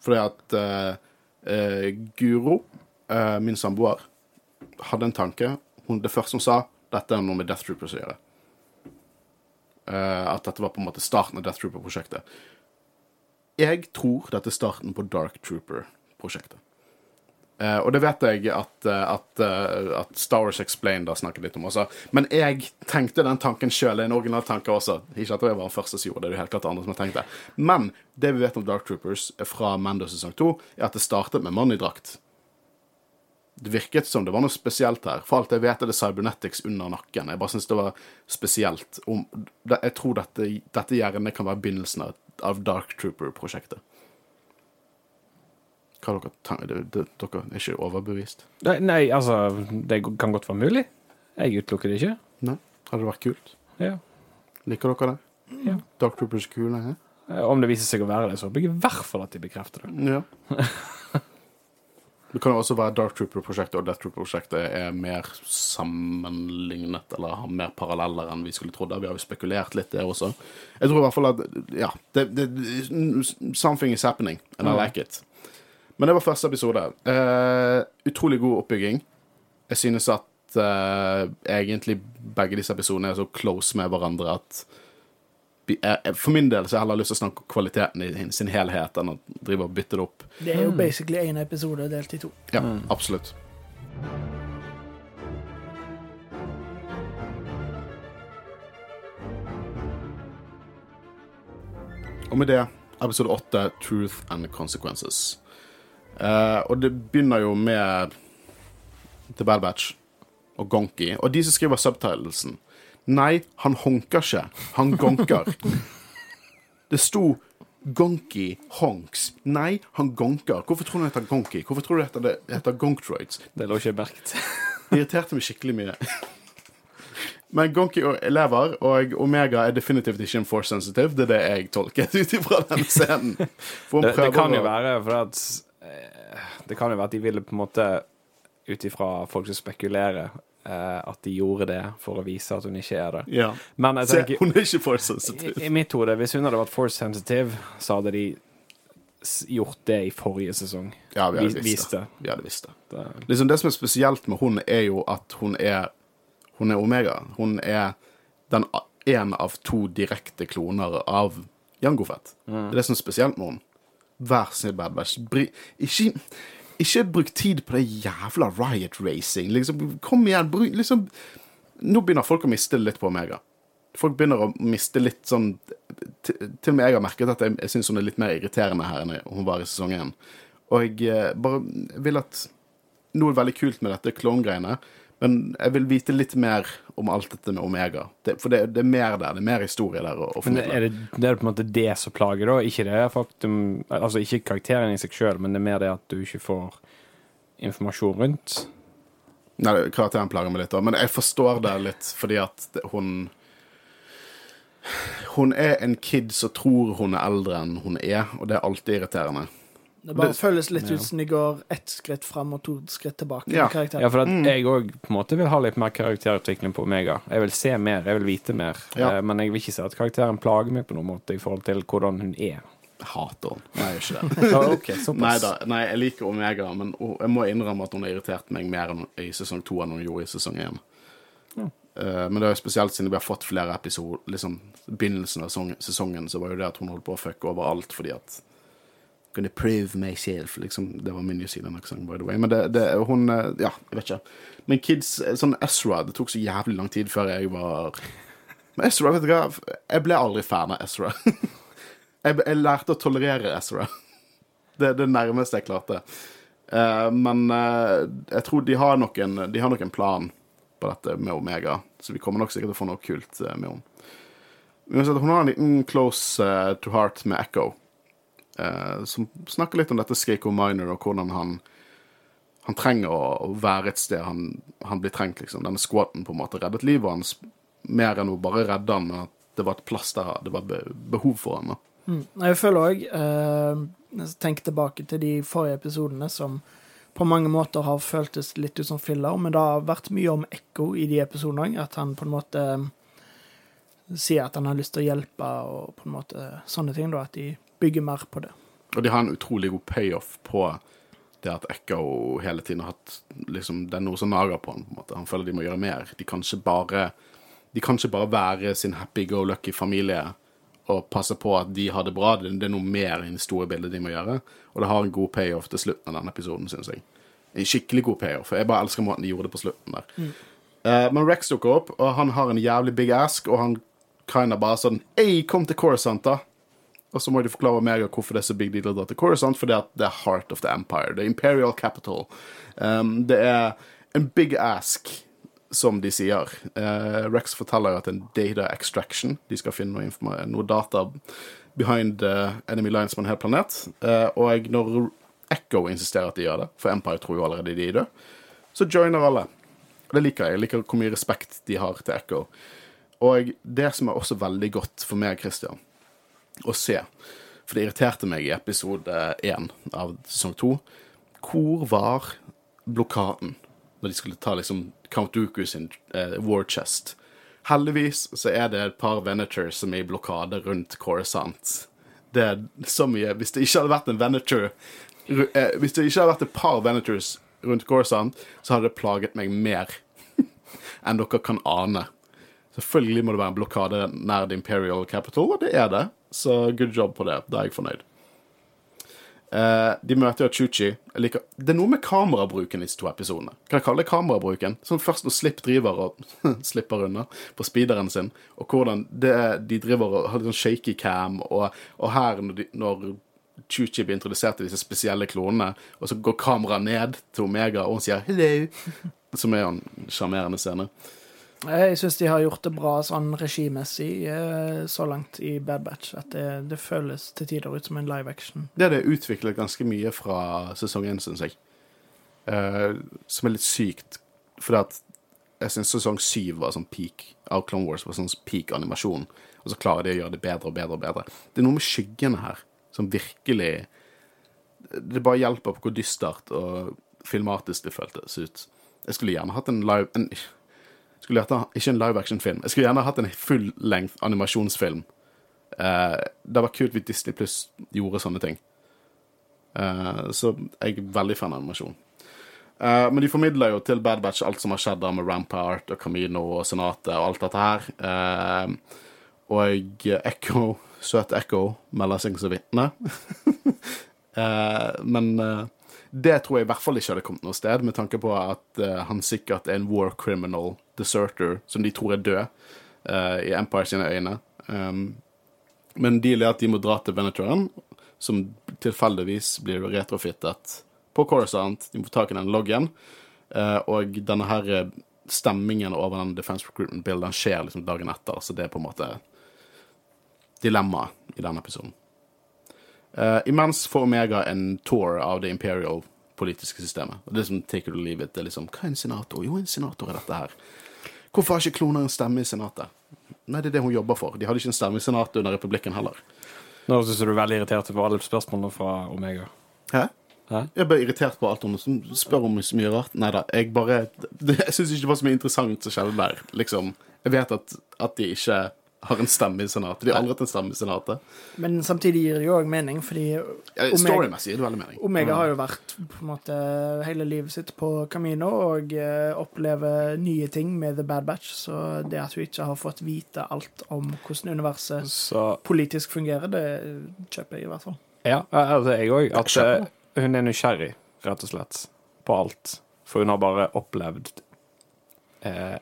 Fordi at uh, uh, Guro, eh, min samboer, hadde en tanke. Hun, det første hun sa, dette er noe med Death Troopers å gjøre. Uh, at dette var på en måte starten av Death Trooper-prosjektet. Jeg tror dette er starten på Dark Trooper-prosjektet. Uh, og det vet jeg at, eh, at, eh, at Star Wars Explained har snakket litt om også. Men jeg tenkte den tanken sjøl. En original tanke også. Ikke at jeg var den første som gjorde det. Det er helt klart andre som har tenkt det. Men det vi vet om Dark Troopers fra Mando sesong to, er at det startet med mann. Det virket som det var noe spesielt her. For alt jeg vet, er det cybernetics under nakken. Jeg bare syns det var spesielt. Om, jeg tror dette, dette gjerne kan være begynnelsen av, Dark Trooper-prosjektet. Hva dere det, det, Dere er ikke overbevist? Nei, altså, det kan godt være mulig. Jeg utelukker det ikke. Nei? Hadde det vært kult? Ja. Liker dere det? Ja. Dark Troopers er kule? Eh, Om det viser seg å være det, så håper jeg i hvert fall at de bekrefter det. Ja. Det kan jo også være Dark Trooper-prosjektet og Death Trooper-prosjektet er mer sammenlignet, eller har mer paralleller enn vi skulle trodd. Vi har jo spekulert litt, det også. Jeg tror i hvert fall at Ja, det, det, something is happening, and I like it. Men det var første episode. Uh, utrolig god oppbygging. Jeg synes at uh, egentlig begge disse episodene er så close med hverandre at For min del så har jeg heller lyst til å snakke om kvaliteten i sin helhet enn å drive og bytte det opp. Det er jo basically én episode delt i to. Ja, absolutt. Og med det episode 8, Truth and Consequences. Uh, og det begynner jo med The Bad Batch og Gonky. Og de som skriver subtitlesen, Nei, han honker ikke. Han gonker. Det sto Gonky Honks. Nei, han gonker. Hvorfor tror du det heter Gonky? Hvorfor tror du det heter, det heter Gonktroids? Det lå ikke merket. Det irriterte meg skikkelig mye. Men Gonky lever, og Omega er definitivt ikke en force sensitive. Det er det jeg tolket ut ifra denne scenen. Det, det kan jo være for at eh, Det kan jo være at de ville på en måte ut ifra folk som spekulerer, at de gjorde det for å vise at hun ikke er det. Ja. Men jeg Se, hun er ikke force i, sensitive. I mitt hode, hvis hun hadde vært force sensitive, så hadde de gjort det i forrige sesong. Ja, vi hadde Vis- visst det. Vi hadde visst det. Det- Liksom det som er spesielt med hun, er jo at hun er Hun er Omega. Hun er den én av to direkte kloner av Jango Fett. Det er det som er spesielt med hun. Vær snill, Bad. Bry, ikke, ikke bruk tid på det jævla Riot Racing. Liksom, kom igjen. Bruk, liksom Nå begynner folk å miste litt på Omega. Folk begynner å miste litt sånn Til og med jeg har merket at jeg, jeg syns hun er litt mer irriterende her enn hun var i sesong én. Og jeg eh, bare vil at Noe veldig kult med dette klovngreiene, men jeg vil vite litt mer om alt dette med Omega. Det, for det, det er mer der. Det er mer historie der å, å Men er det, det er på en måte det som plager, da? Ikke det faktum Altså ikke karakteren i seg sjøl, men det er mer det at du ikke får informasjon rundt. Nei, karakteren plager meg litt, da. Men jeg forstår det litt fordi at hun Hun er en kid som tror hun er eldre enn hun er, og det er alltid irriterende. Det bare Det- føles litt ja. ut som de går ett skritt fram og to skritt tilbake. Ja. Ja, for at Mm. jeg òg på en måte vil ha litt mer karakterutvikling på Omega. Jeg vil se mer, jeg vil vite mer. Ja. Eh, Men jeg vil ikke si at karakteren plager meg på noen måte i forhold til hvordan hun er. Hater henne. Nei, jeg gjør ikke det. ah, okay, såpass. Nei da, nei, jeg liker Omega, men jeg må innrømme at hun har irritert meg mer enn- i sesong to enn hun gjorde i sesong én. Eh, men det er jo spesielt siden vi har fått flere episoder liksom Begynnelsen av sesongen så var jo det at hun holdt på å fucke overalt fordi at Gonna prove myself, liksom. Det var min New Zealand-aksent, by the way. Men det, det hun eh, Ja, jeg vet ikke. Men kids, eh, sånn Ezra Det tok så jævlig lang tid før jeg var Men Ezra, vet du hva? Jeg ble aldri fan av Ezra. jeg, jeg lærte å tolerere Ezra. Det er det nærmeste jeg klarte. Uh, men uh, jeg tror de har, nok en, de har nok en plan på dette med Omega, så vi kommer nok sikkert til å få noe kult uh, med henne. Hun har en liten close to heart med Echo, som snakker litt om dette Skako Minor, og hvordan han han trenger å, være et sted han, han blir trengt, liksom. Denne squaten på en måte reddet livet hans mer enn å bare redde han, men at det var et plass der det var be behov for han. Mm. Jeg føler òg eh, Tenk tilbake til de forrige episodene som på mange måter har føltes litt ut som filler, men det har vært mye om Ekko i de episodene òg. At han på en måte eh, sier at han har lyst til å hjelpe, og på en måte sånne ting. da, At de bygger mer på det. Og de har en utrolig god payoff på det at Echo hele tiden har hatt liksom, Det er noe som nager på han. på en måte. Han føler de må gjøre mer. De kan ikke bare, de kan ikke bare være sin happy-go-lucky familie og passe på at de har det bra. Det, er noe mer i det store bildet de må gjøre. Og det har en god payoff til slutten av denne episoden, syns jeg. En skikkelig god payoff. Jeg bare elsker måten de gjorde det på slutten der. Eh, men Rex dukker opp, og han har en jævlig big ask, og han kinda bare sånn Ei, kom til Coruscant, da! Og så må de forklare meg hvorfor det er så big deal å dra til Coruscant, fordi at det er heart of the empire. Det er imperial capital. Um, det er en big ask, som de sier. Uh, Rex forteller at en data extraction. De skal finne noe, noe data behind uh, enemy lines på en hel planet. Uh, og når Echo insisterer at de gjør det, for Empire tror jo allerede de er døde, så joiner alle. Det liker jeg. Jeg liker hvor mye respekt de har til Echo. Og det som er også veldig godt for meg, Christian, å se, for det irriterte meg i episode én av sesong to, hvor var blokaden når de skulle ta liksom Count Dooku sin eh, war chest? Heldigvis så er det et par Venator som er i blokade rundt Coruscant. Det er så mye Hvis det ikke hadde vært en Venator eh, Hvis det ikke hadde vært et par Venators rundt Coruscant, så hadde det plaget meg mer enn dere kan ane. Selvfølgelig må det være en blokade nær The Imperial Capital, og det er det. Så good job på det. Da er jeg fornøyd. Eh, de møter jo Chuchi. Liker, det er noe med kamerabruken i disse to episodene. Kan jeg kalle det kamerabruken? Sånn først når Slipp driver og slipper unna på speederen sin, og hvordan det, de driver og har litt sånn shaky cam, og, og her når, de, når Chuchi blir introdusert til disse spesielle klonene, og så går kameraet ned til Omega, og hun sier 'hello', som er en sjarmerende scene. Jeg syns de har gjort det bra sånn regimessig eh, så langt i Bad Batch. At det, det føles til tider ut som en live action. Det har det utviklet ganske mye fra sesong én, syns jeg. Uh, som er litt sykt, fordi at jeg syns sesong syv var sånn peak av Clone Wars. var sånn peak animasjon, Og så klarer de å gjøre det bedre og bedre og bedre. Det er noe med skyggene her som virkelig Det bare hjelper på hvor dystert og filmatisk det føltes ut. Jeg skulle gjerne hatt en live en, skulle gjerne Ikke en live action-film. Jeg skulle gjerne hatt en full-length animasjonsfilm. Eh, det var kult hvis Disney Pluss gjorde sånne ting. Eh, så jeg er veldig fan av animasjon. Eh, men de formidler jo til Bad Batch alt som har skjedd da med Rampart og Camino og Senatet og alt dette her. Eh, og Echo, søt Echo, melder seg som vitne. Eh, men eh, det tror jeg i hvert fall ikke hadde kommet noe sted, med tanke på at uh, han sikkert er en war criminal deserter som de tror er død uh, i Empire sine øyne. Um, men dealet er at de må dra til Venetoren, som tilfeldigvis blir retrofittet på Corisont. De må få tak i den loggen. Uh, og denne her stemmingen over den Defense Recruitment Bill skjer liksom dagen etter, så det er på en måte dilemmaet i denne episoden. Eh, imens får Omega en tour av det imperial politiske systemet. Og det er som take it or leave it. Det er liksom, Hva er en senator? Jo, en senator er dette her. Hvorfor har ikke kloner en stemme i senatet? Nei, det er det hun jobber for. De hadde ikke en stemme i senatet under republikken heller. Nå syns du er veldig irritert på alle spørsmålene fra Omega. Hæ? Hæ? Jeg ble irritert på alt hun som spør om så mye rart. Nei da, jeg bare Jeg syns ikke det var så mye interessant som skjedde der. Liksom. Jeg vet at, at de ikke har en stemme i senatet. De har aldri hatt en stemme i senatet. Men samtidig gir det jo òg mening, fordi Ja, Storymessig gir det veldig mening. Omega har jo vært på en måte hele livet sitt på Camino og uh, opplever nye ting med The Bad Batch, så det at hun ikke har fått vite alt om hvordan universet Så politisk fungerer, det kjøper jeg i hvert fall. ja, altså jeg òg. At eh, hun er nysgjerrig, rett og slett, på alt. For hun har bare opplevd eh,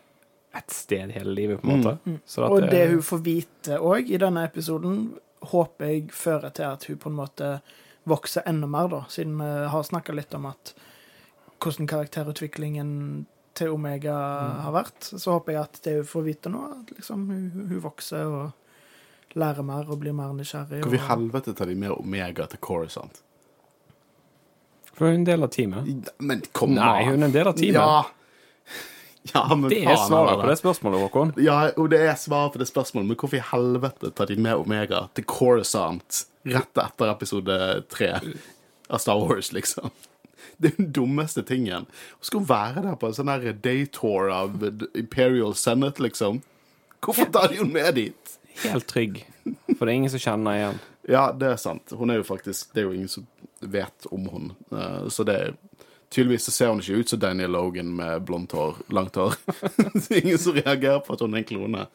ett sted hele livet, på en måte. Så at Og det hun får vite òg i denne episoden, håper jeg fører til at hun på en måte vokser enda mer, da, siden vi har snakka litt om at hvordan karakterutviklingen til Omega har vært. Så håper jeg at det hun får vite nå, at liksom hun, hun vokser og lærer mer og blir mer nysgjerrig. Hvorfor i helvete tar de med Omega til Corisont? For hun er en del av teamet. Men kom Nei, hun er en del av teamet. Ja. Ja, men Det er svaret på det spørsmålet, Håkon. Ja, og det er svaret på det spørsmålet, men hvorfor i helvete tar de med Omega til Corisont rett etter episode tre av Star Wars, liksom? Det er den dummeste tingen. Hun skal være der på en sånn daytour av Imperial Senate, liksom? Hvorfor tar de henne med dit? Helt trygg. For det er ingen som kjenner igjen. Ja, det er sant. Hun er jo faktisk Det er jo ingen som vet om hun. Eh, Så det er Tydeligvis så ser hun ikke ut som Daniel Logan med blondt hår, langt hår. det er ingen som reagerer på at hun er en klone.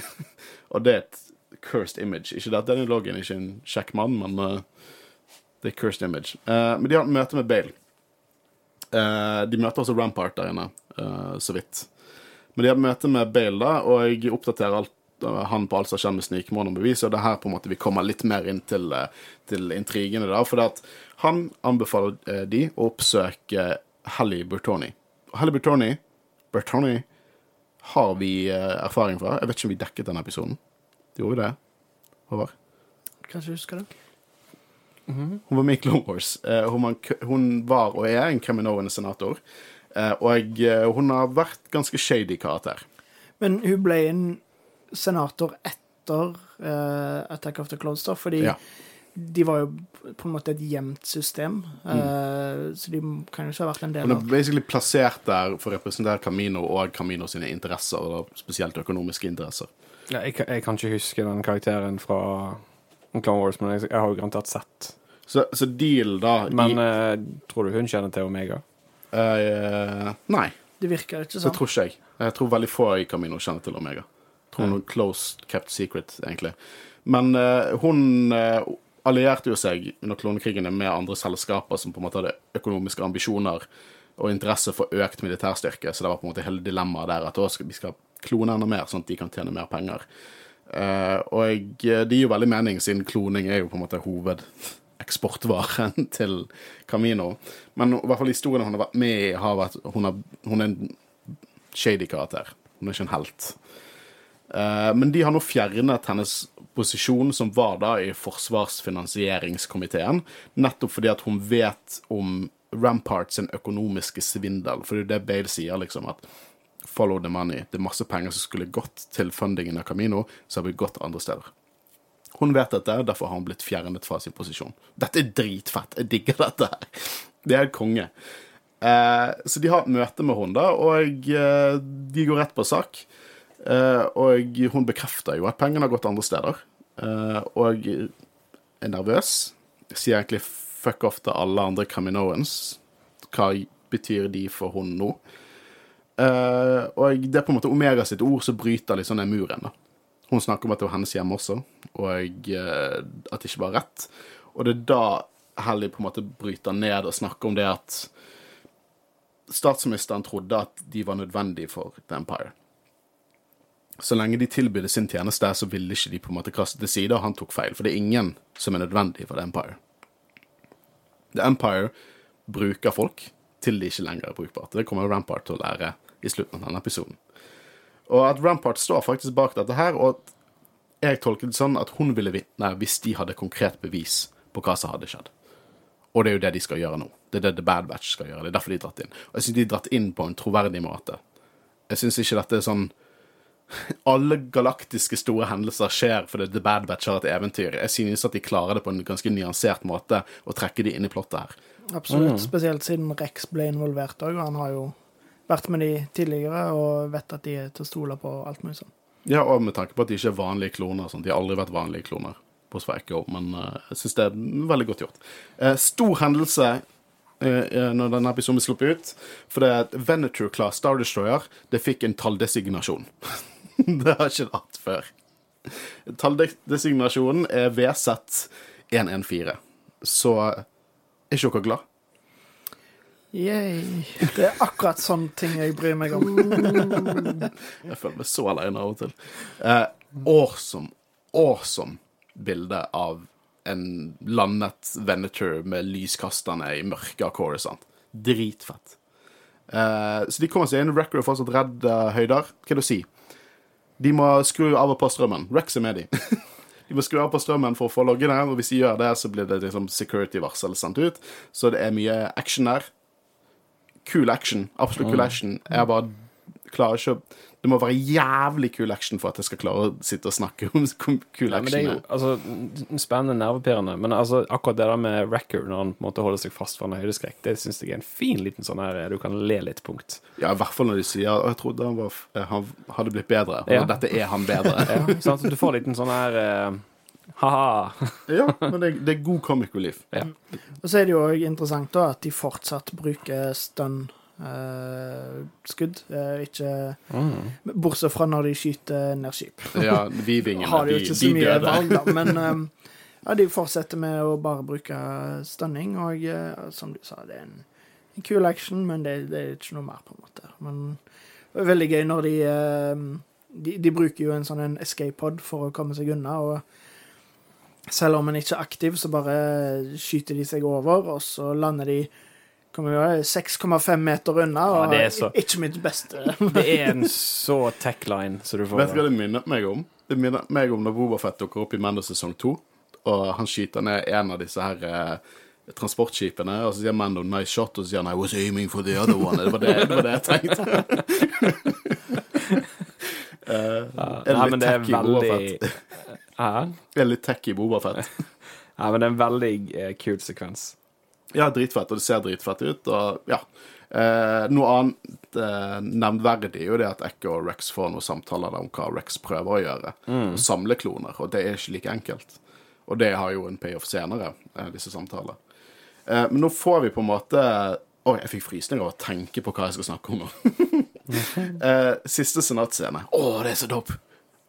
Og det er et cursed image. Ikke det at Daniel Logan er ikke en kjekk mann, men uh, det er cursed image. Uh, men de har et møte med Bale. Uh, de møter også Rampart der inne, så vidt. Men de har et møte med Bale, da, og jeg oppdaterer alt, han på alt som skjer med snikmål og bevis, og det er her på en måte vi kommer litt mer inn til, eh, til intrigene. da, For at han anbefaler eh, de å oppsøke Helly Bertoni. Og Helly Bertoni, Bertoni har vi eh, erfaring fra. Jeg vet ikke om vi dekket den episoden. Gjorde vi det? Håvard? Kanskje du husker det? Hun var med i Clone Wars. Eh, hun, var, hun var og er en Caminoan senator. Eh, og eh, hun har vært ganske shady karakter. Men hun ble en senator etter uh, Attack of the Clones, da, fordi Ja. de var jo på en måte et gjemt system. eh, Så de kan jo ikke ha vært en del av Hun er basically plassert der for å representere Camino og Camino sine interesser, og spesielt økonomiske interesser. Ja, jeg, kan- jeg kan ikke huske den karakteren fra Clone Wars, men jeg, jeg har jo garantert sett. Så, så deal, da Men i, uh, tror du hun kjenner til Omega? eh, Nei, Det virker ikke det sånn. tror ikke jeg. Jeg tror veldig få i Camino kjenner til Omega. Tror hun er close kept secret, egentlig. Men uh, hun uh, allierte jo seg under klonekrigene med andre selskaper som på en måte hadde økonomiske ambisjoner og interesse for økt militærstyrke, så det var på en måte hele dilemmaet der at skal, vi skal klone enda mer, sånn at de kan tjene mer penger. Uh, og det gir jo veldig mening, siden kloning er jo på en måte hovedeksportvaren til Camino. Men i hvert fall historien hun har vært med i, har vært Hun, er, hun er en shady karakter. Hun er ikke en helt. Eh, men de har nå fjernet hennes posisjon, som var da i forsvarsfinansieringskomiteen, nettopp fordi at hun vet om Rampart sin økonomiske svindel. For det er det Bale sier, liksom, at follow the money. Det er masse penger som skulle gått til fundingen av Camino, som har blitt gått andre steder. Hun vet dette, derfor har hun blitt fjernet fra sin posisjon. Dette er dritfett. Jeg digger dette her. Det er konge. Eh, så de har møte med henne, da, og eh, de går rett på sak. Eh, og hun bekrefter jo at pengene har gått andre steder. Eh, og er nervøs. Sier egentlig fuck off til alle andre Caminoans. Hva betyr de for hun nå? Eh, og det er på en måte Omega sitt ord som bryter sånn den muren. da. Hun snakker om at det var hennes hjem også, og at det ikke var rett. Og det er da Helly på en måte bryter ned og snakker om det at statsministeren trodde at de var nødvendige for The Empire. Så lenge de tilbydde sin tjeneste, så ville ikke de på en måte kaste til side, og han tok feil. For det er ingen som er nødvendig for The Empire. The Empire bruker folk til de ikke lenger er brukbart. Det kommer Rampart til å lære i slutten av denne episoden. Og at Rampart står faktisk bak dette her, og jeg tolket det sånn at hun ville vitne hvis de hadde konkret bevis på hva som hadde skjedd. Og det er jo det de skal gjøre nå. Det er det The Bad Batch skal gjøre. Det er derfor de er dratt inn. Og jeg syns de er dratt inn på en troverdig måte. Jeg syns ikke dette er sånn Alle galaktiske store hendelser skjer fordi The Bad Batch har et eventyr. Jeg synes at de klarer det på en ganske nyansert måte å trekke de inn i plottet her. Absolutt. Spesielt siden Rex ble involvert òg. Han har jo vært med de tidligere og vet at de er til å stole på alt mulig sånn. Ja, og med tanke på at de ikke er vanlige kloner. Sånn. De har aldri vært vanlige kloner på Echo, men uh, jeg syns det er veldig godt gjort. Uh, stor hendelse uh, når denne episoden ble sluppet ut, for det er et Venator Class Star Destroyer det fikk en talldesignasjon. det har ikke det hatt før. Talldesignasjonen er VZ114. Så er ikke dere glad? Yay. Det er akkurat sånne ting jeg bryr meg om. Jeg føler meg så aleine av og til. Eh, awesome, awesome bilde av en landet Venator med lyskasterne i mørke av. Dritfett. Eh, så de kommer seg inn. Record er fortsatt redd uh, høyder. Hva er det å si? De må skru av og på strømmen. Rex er med de. de må skru av på strømmen for å få loggene, og hvis de gjør det, så blir det liksom security-varsel sendt ut. Så det er mye action der Cool action. Absolutt cool action. Jeg bare klarer ikke å Det må være jævlig kul action for at jeg skal klare å sitte og snakke om kul Ja, men det action er. altså, spennende nervepirrende. Men altså, akkurat det der med Wrecker, når han på en måte holder seg fast for en høydeskrekk, det syns jeg er en fin liten sånn her du kan le litt-punkt. Ja, I hvert fall når de sier at jeg trodde han, var, eh, han hadde blitt bedre. Og Ja. dette er han bedre. Ja, sant? Du får en liten sånn her eh, ha-ha. ja, men det, det er god comic relief. Ja. Og så er det jo òg interessant da at de fortsatt bruker stun eh, skudd. Uh, ikke Bortsett fra når de skyter ned skip. Ja, Vivingene, Har de de, jo ikke de så mye døde. valg, da. Men eh, ja, de fortsetter med å bare bruke stunning, og uh, som du sa, det er en, en kul action, men det, det er ikke noe mer, på en måte. Men det er veldig gøy når de de, de bruker jo en sånn en escape pod for å komme seg unna, og selv om en ikke er aktiv, så bare skyter de seg over, og så lander de 6,5 meter unna, og det er så- ikke mitt beste. Det er en så tech-line som du får. Vet du hva det minner meg om? Det minner meg om når Bobafett dukker opp i Mando sesong 2, og han skyter ned en av disse her eh, transportskipene, og så sier Mando 'nice shot', og så sier han 'I was aiming for the other one'. Det var det, det, var det jeg tenkte. uh, Ja, er nei, litt det tacky Boba veldig Bobafett? Hæ? Er litt tacky Bobafett. Ja, men det er en veldig uh, kul sekvens. Ja, dritfett, og det ser dritfett ut, og ja. Eh, noe annet eh, nevnverdig er jo det at Echo og Rex får noen samtaler om hva Rex prøver å gjøre. Å samle kloner, og det er ikke like enkelt. Og det har jo en payoff senere, eh, disse samtalene. Eh, men nå får vi på en måte Oi, jeg fikk frysninger av å tenke på hva jeg skal snakke om nå. eh, siste senattscene. Å, det er så dope!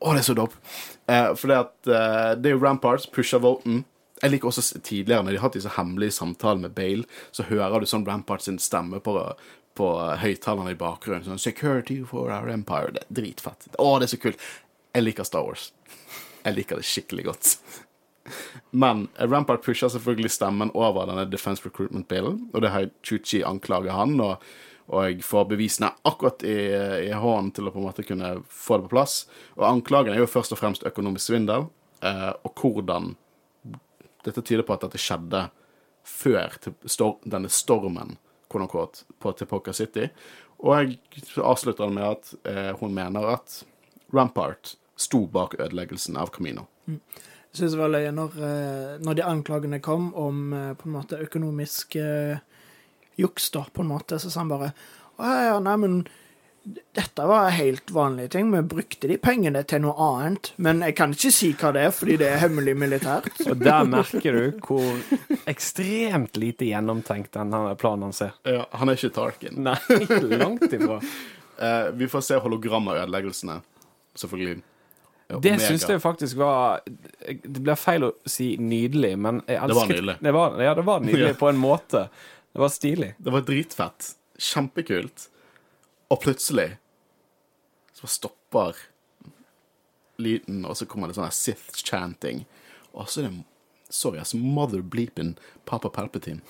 Å, det er så dope! Eh, for det at eh, det er Ramparts, pusher Volton. Jeg liker også tidligere, når de har hatt disse hemmelige samtalene med Bale, så hører du sånn Rampart sin stemme på, på høyttalerne i bakgrunnen. Sånn 'Security for our empire'. Det er dritfett. Å, det er så kult. Jeg liker Star Wars. Jeg liker det skikkelig godt. Men Rampart pusher selvfølgelig stemmen over denne Defense Recruitment Bill, og det har Chuchi anklaget han, og Og får bevisene akkurat i, i hånden til å på en måte kunne få det på plass. Og anklagen er jo først og fremst økonomisk svindel, eh, og hvordan Dette tyder på at dette skjedde før stor denne stormen quote på Tepoca City. Og jeg avslutter med at eh, hun mener at Rampart sto bak ødeleggelsen av Camino. Jeg synes det var løye når, eh, når de anklagene kom om eh, på en måte økonomisk eh, juks, da, på en måte, så sa han bare Å ja, nei, men dette var helt vanlige ting. Vi brukte de pengene til noe annet. Men jeg kan ikke si hva det er, fordi det er hemmelig militært. Og der merker du hvor ekstremt lite gjennomtenkt denne planen hans er. Ja, han er ikke Tarkin. Nei, langt ifra. uh, vi får se hologram av ødeleggelsene, selvfølgelig. Ja, Det syns jeg faktisk var Det blir feil å si nydelig, men jeg Det var nydelig. Det var, ja, det var nydelig på en måte. Det var stilig. Det var dritfett. Kjempekult. Og plutselig så stopper lyden, og så kommer det sånn Sith-chanting. Og så er det Sorry, altså mother bleeping Papa Palpatine.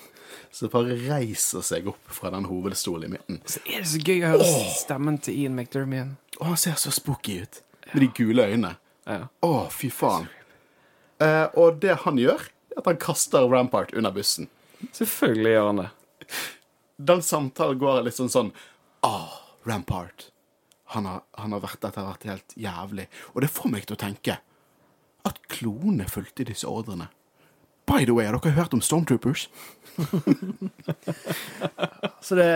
Så det bare reiser seg opp fra den hovedstolen i midten. Så er det så gøy å høre stemmen til Ian McDermott. Å, han ser så spooky ut. Med de gule øynene. Ja. Å, fy faen. Eh, og det han gjør, er at han kaster Rampart under bussen. Selvfølgelig gjør han det. Den samtalen går litt sånn sånn Ah, Rampart. Han har, han har vært, etter hvert helt jævlig. Og det får meg til å tenke at klonene fulgte disse ordrene. By the way, har dere hørt om Stormtroopers? Så det,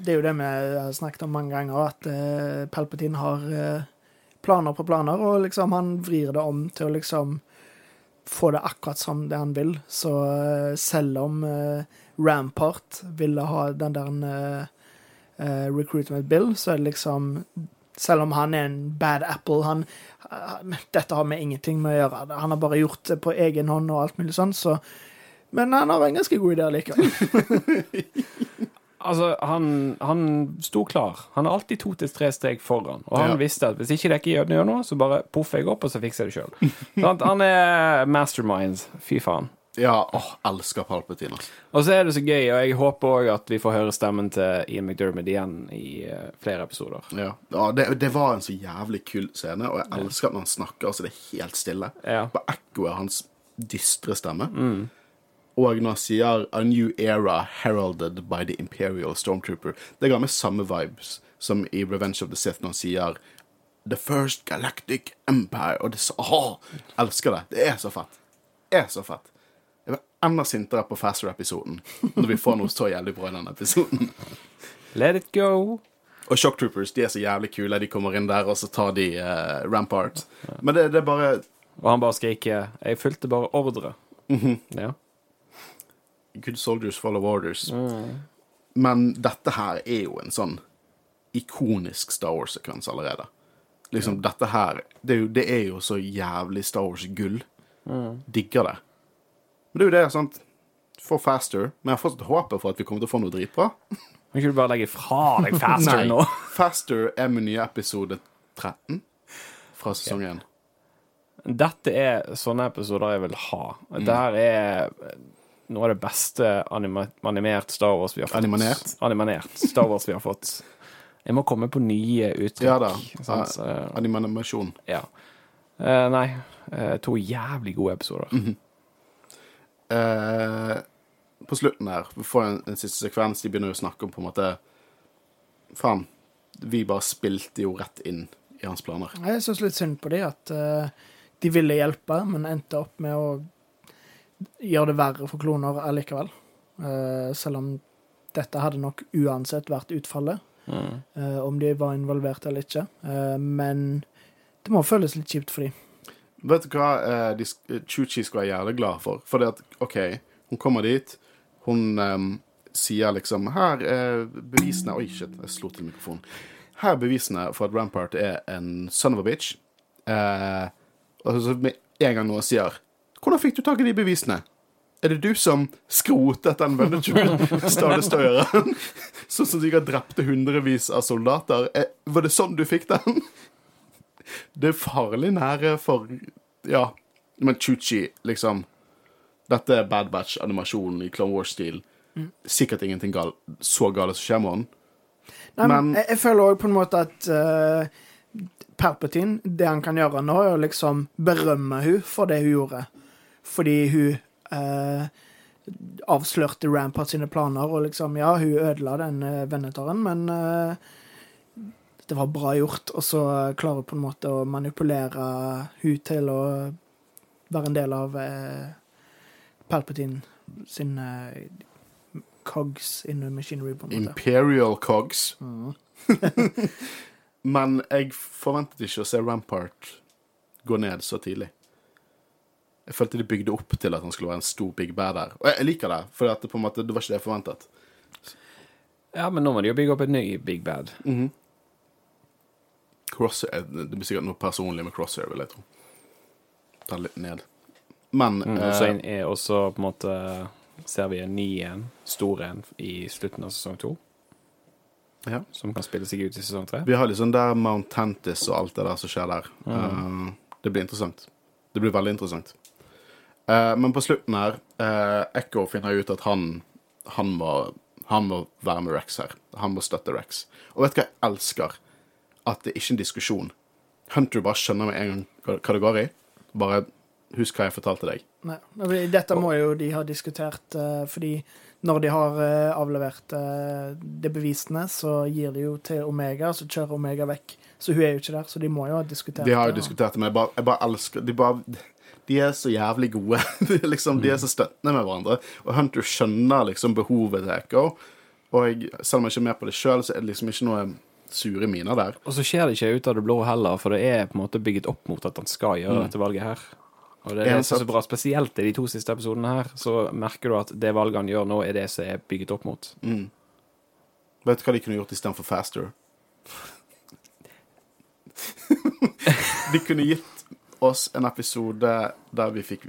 det er jo det vi har snakket om mange ganger, at uh, Palpatine har uh, planer på planer, og liksom han vrir det om til å liksom få det akkurat som det han vil. Så uh, selv om Rampart ville ha den der eh, eh, recruitment bill, så er det liksom Selv om han er en bad apple han, eh, Dette har med ingenting med å gjøre. Han har bare gjort det på egen hånd og alt mulig sånn, så Men han har en ganske god idé likevel. Altså, han, han sto klar. Han er alltid to til tre steg foran. Og han Ja. visste at hvis ikke dere gjør noe, så bare poffer jeg opp, og så fikser jeg det sjøl. han er mastermind. Fy faen. Ja, åh, elsker Palpatine. Altså. Og så er det så gøy, og jeg håper òg at vi får høre stemmen til Ian McDermott igjen i uh, flere episoder. Ja. ja det, det var en så jævlig kul scene, og jeg elsker at når han snakker, så det er helt stille. Ja. På ekkoet hans dystre stemme. Og når han sier 'A new era heralded by the Imperial Stormtrooper', det ga meg samme vibes som i 'Revenge of the Sith' når han sier 'The First Galactic Empire'. Og det så Åh! Elsker det. Det er så fett. Det er så fett. Jeg var enda sintere på Faster-episoden når vi får noe så jævlig bra i den episoden. Let it go. Og Shock Troopers de er så jævlig kule. De kommer inn der, og så tar de uh, Rampart. Men det, det er bare Og han bare skriker 'Jeg fulgte bare ordre'. Ja. Good soldiers follow orders. Men dette her er jo en sånn ikonisk Star Wars-sekvens allerede. Liksom, dette her det er, jo, det er jo så jævlig Star Wars-gull. Digger det. Men det er jo det, sant For Faster. Men jeg har fortsatt håpet for at vi kommer til å få noe dritbra. Kan ikke du bare legge fra deg faster nå? Faster er med nye episode 13 fra sesong 1. Dette er sånne episoder jeg vil ha. Dette her er noe av det beste anima animert Star Wars vi har fått. Animanert? Animanert Star Wars vi har fått. Jeg må komme på nye uttrykk. Ja da. Animanimasjon. Animasjon. ja. Uh, nei. Uh, to jævlig gode episoder. Eh, på slutten her, vi får en, en siste sekvens, de begynner jo å snakke om på en måte Faen, vi bare spilte jo rett inn i hans planer. Jeg syns litt synd på de at uh, de ville hjelpe, men endte opp med å gjøre det verre for kloner allikevel. Uh, selv om dette hadde nok uansett vært utfallet, Mm. uh, om de var involvert eller ikke. Eh, men det må føles litt kjipt for de. Vet du hva eh, de, Chuchi skal være jævlig glad for? For det at, OK, hun kommer dit, hun eh, sier liksom Her er bevisene Oi, shit, jeg slo til mikrofonen. Her er bevisene for at Rampart er en son of a bitch. Eh, og så med en gang noen sier Hvordan fikk du tak i de bevisene? Er det du som skrotet den Veneture større sånn som sikkert drepte hundrevis av soldater. Eh, var det sånn du fikk den? Det er farlig nære for Ja. Men Chuchi, liksom Dette er Bad Batch-animasjonen i Clone Wars-stil. Sikkert ingenting gal, så galt som skjer med han. Nei, men Men- jeg, jeg føler òg på en måte at uh, Palpatine, det han kan gjøre nå, er å liksom berømme hun for det hun gjorde. Fordi hun uh, avslørte Rampart sine planer, og liksom Ja, hun ødela den uh, vennetaren, men eh, det var bra gjort. Og så klarer hun på en måte å manipulere hun til å være en del av eh, Palpatine sin eh, cogs in the machinery, på en måte. Imperial Cogs. Mm. Men jeg forventet ikke å se Rampart gå ned så tidlig. Jeg følte de bygde opp til at han skulle være en stor big bad der. Og jeg, liker det, for at det, på en måte, det var ikke det jeg forventet. Ja, men nå må de jo bygge opp en ny Big Bad. Crosshair, det blir sikkert noe personlig med Crosshair, vil jeg tro. Ta litt ned. Men Mm, eh, så er også på en måte ser vi en ny en, stor en, i slutten av sesong to, ja. som kan spille seg ut i sesong tre. Vi har liksom der Mount Tantis og alt det der som skjer der. Eh, det blir interessant. Det blir veldig interessant. Uh, men på slutten her, uh, Echo finner ut at han, han, må, han må være med Rex her. Han må støtte Rex. Og vet du hva jeg elsker? At det ikke er en diskusjon. Hunter bare skjønner med en gang hva det går i. Bare husk hva jeg fortalte deg. Nei, Dette må jo de ha diskutert, eh, fordi når de har eh, avlevert det de bevisene, så gir de jo til Omega, så kjører Omega vekk. Så hun er jo ikke der, så de må jo ha diskutert det. De har jo diskutert det, men jeg bare, jeg bare elsker De, bare, de er så jævlig gode. De er liksom, de er så støttende med hverandre. Og Hunter skjønner liksom behovet til Echo. Og jeg, selv om jeg ikke er med på det sjøl, så er det liksom ikke noe sure miner der. Og så skjer det ikke ut av det blå heller, for det er på en måte bygget opp mot at han skal gjøre dette valget her. Og det er så bra, spesielt i de to siste episodene her, så merker du at det valget han gjør nå, er det som er bygget opp mot. Vet du hva de kunne gjort istedenfor Faster? de kunne gitt oss en episode der vi fikk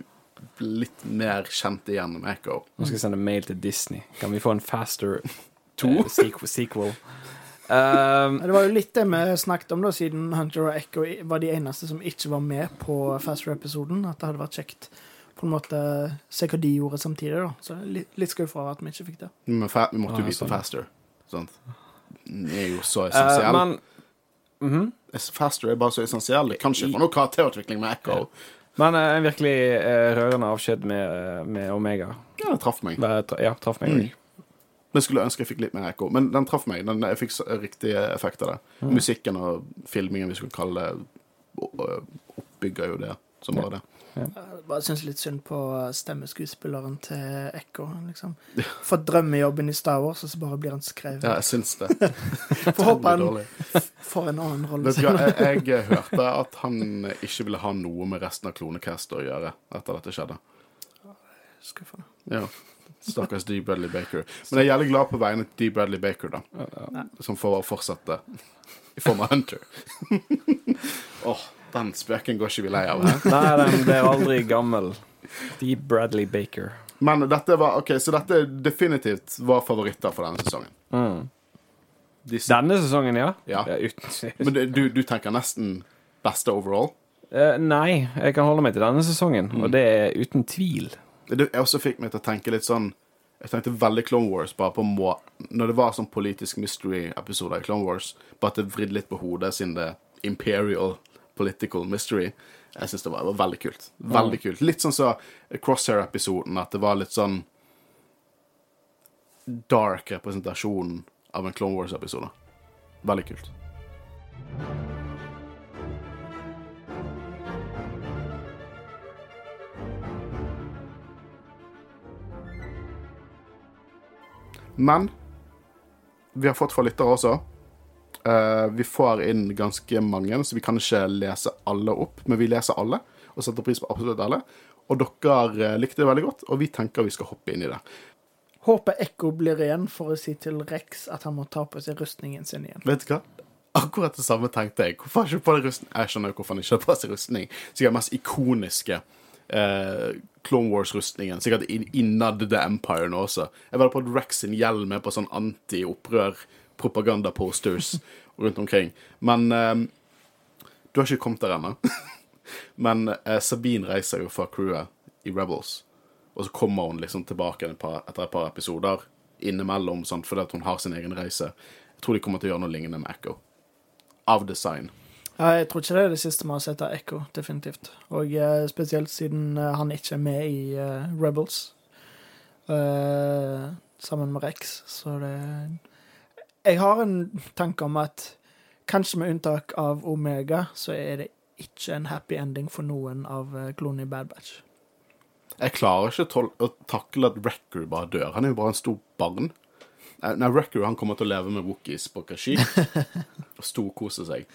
litt mer kjent igjen med Echo. Nå skal jeg sende mail til Disney. Kan vi få en faster eh, sequ- sequel? Um, Det var jo litt det vi snakket om, da, siden Hunter og Echo var de eneste som ikke var med på Faster-episoden. At det hadde vært kjekt på en måte se hva de gjorde samtidig. da. Så litt, litt skuffa over at vi ikke fikk det. Men fa vi måtte jo Ah, vite sånn. Faster. Sant? Den er jo så eh, essensiell. men mhm. Faster er bare så essensiell. Det kan ikke få noe karakterutvikling med Echo. Men eh, en virkelig eh, rørende avskjed med, med Omega. Ja, det traff meg. Det, Ja, traff meg Mm. Men skulle ønske jeg fikk litt mer ekko. Men den traff meg. Den, jeg fikk riktig effekt av det. Mm. Musikken og filmingen, vi skulle kalle det, oppbygger jo det som bare det. Jeg bare syns litt synd på stemmeskuespilleren til Ekko. liksom. For drømmejobben i Star Wars, og så bare blir han skrevet. Ja, jeg syns det. Får håpe han får en annen rolle. Jeg, jeg hørte at han ikke ville ha noe med resten av Klonecast å gjøre etter dette skjedde. Skuffende. Ja. Stakkars D. Bradley Baker. Men jeg er jævlig glad på vegne til D. Bradley Baker, da. Som får fortsette i form av Hunter. Åh, den spøken går ikke vi lei av. Her. Nei, den ble aldri gammel. Deep Bradley Baker. Men dette var OK, så dette definitivt var favoritter for denne sesongen. Mm. Disse, Denne sesongen, ja. Ja. uten men du, du, tenker nesten beste overall? Uh, Nei, jeg kan holde meg til denne sesongen, og det er uten tvil. Det jeg også fikk meg til å tenke litt sånn Jeg tenkte veldig Clone Wars bare på må, Når det var sånn politisk mystery-episoder i Clone Wars, bare at det vridde litt på hodet siden det imperial political mystery. Jeg syns det var, var veldig kult. Veldig kult. Litt sånn som Crosshair-episoden, at det var litt sånn dark representasjon av en Clone Wars-episode. Veldig kult. Men vi har fått fra lyttere også. Uh, vi får inn ganske mange, så vi kan ikke lese alle opp. Men vi leser alle, og setter pris på absolutt alle. Og dere eh, likte det veldig godt, og vi tenker vi skal hoppe inn i det. Håper Ekko blir igjen for å si til Rex at han må ta på seg rustningen sin igjen. Vet du hva? Akkurat det samme tenkte jeg. Hvorfor har ikke på seg rustning? Jeg skjønner jo hvorfor han ikke har på seg rustning. Sikkert mest ikoniske eh, Clone Wars-rustningen. Sikkert innad The Empire nå også. Jeg var på at Rex sin hjelm er på sånn anti-opprør propaganda-posters rundt omkring. Men eh, du har ikke kommet der ennå. Men eh, Sabine reiser jo fra crewet i Rebels. Og så kommer hun liksom tilbake et par, etter et par episoder innimellom, sant, fordi hun har sin egen reise. Jeg tror de kommer til å gjøre noe lignende med Echo. Av design. Ja, jeg tror ikke det er det siste vi har sett av Echo, definitivt. Og eh, spesielt siden eh, han ikke er med i eh, Rebels eh, sammen med Rex, så det Jeg har en tanke om at kanskje med unntak av Omega, så er det ikke en happy ending for noen av uh, klonene i Bad Batch. Jeg klarer ikke å takle at Wrecker bare dør. Han er jo bare en stor barn. Eh, Nei, Wrecker han kommer til å leve med Wookies på Kashi og storkose seg.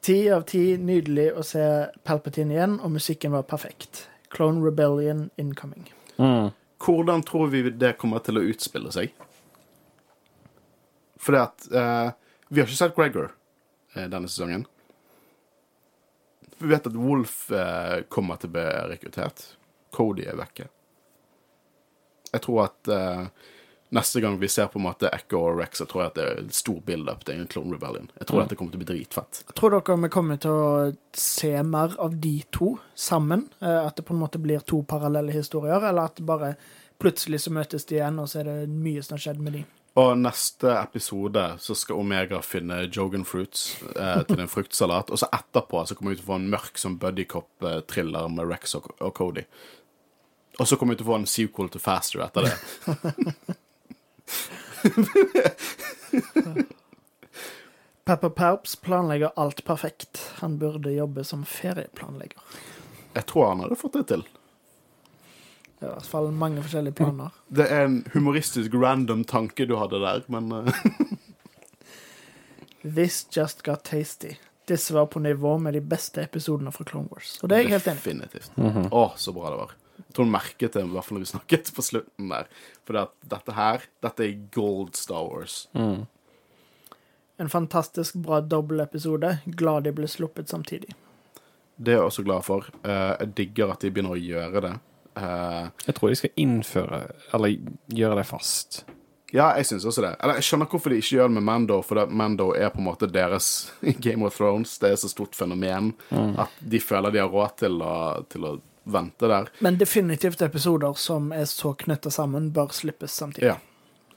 Ti av ti, nydelig å se Palpatine igjen, og musikken var perfekt. Clone Rebellion incoming. Mm. Hvordan tror vi det kommer til å utspille seg? Fordi at eh, Vi har ikke sett Gregor eh, denne sesongen. Vi vet at Wolf eh, kommer til å bli rekruttert. Cody er vekke. Jeg tror at eh, neste gang vi ser på en måte Echo og Rex, så tror jeg at det er en stor build-up til en Clone Rebellion. Jeg tror Mm. det kommer til å bli dritfett. Tror dere vi kommer til å se mer av de to sammen? Eh, At det på en måte blir to parallelle historier, eller at bare plutselig så møtes de igjen, og så er det mye som har skjedd med de? Og neste episode så skal Omega finne Jogan Fruits eh, til en fruktsalat. Og så etterpå så kommer vi til å få en mørk som buddycop-thriller med Rex og, og Cody. Og så kommer vi til å få en sequel til Faster etter det. Pepper Palps planlegger alt perfekt. Han burde jobbe som ferieplanlegger. Jeg tror han hadde fått det til. Det er i hvert fall mange forskjellige planer. Det er en humoristisk random tanke du hadde der, men eh, This just got tasty. Disse var på nivå med de beste episodene fra Clone Wars. Og det er jeg helt enig i. definitivt. Å, så bra det var. Jeg tror hun merket det, i hvert fall når vi snakket på slutten der. For dette her, dette er gold Star Wars. Mm. En fantastisk bra dobbeltepisode. Glad de ble sluppet samtidig. Det er jeg også glad for. Eh, jeg digger at de begynner å gjøre det. Eh, Jeg tror de skal innføre, eller gjøre det fast. Ja, jeg syns også det. Eller jeg skjønner hvorfor de ikke gjør det med Mando, for Mando er på en måte deres Game of Thrones. Det er så stort fenomen at de føler de har råd til å, til å vente der. Men definitivt episoder som er så knytta sammen, bør slippes samtidig. Ja.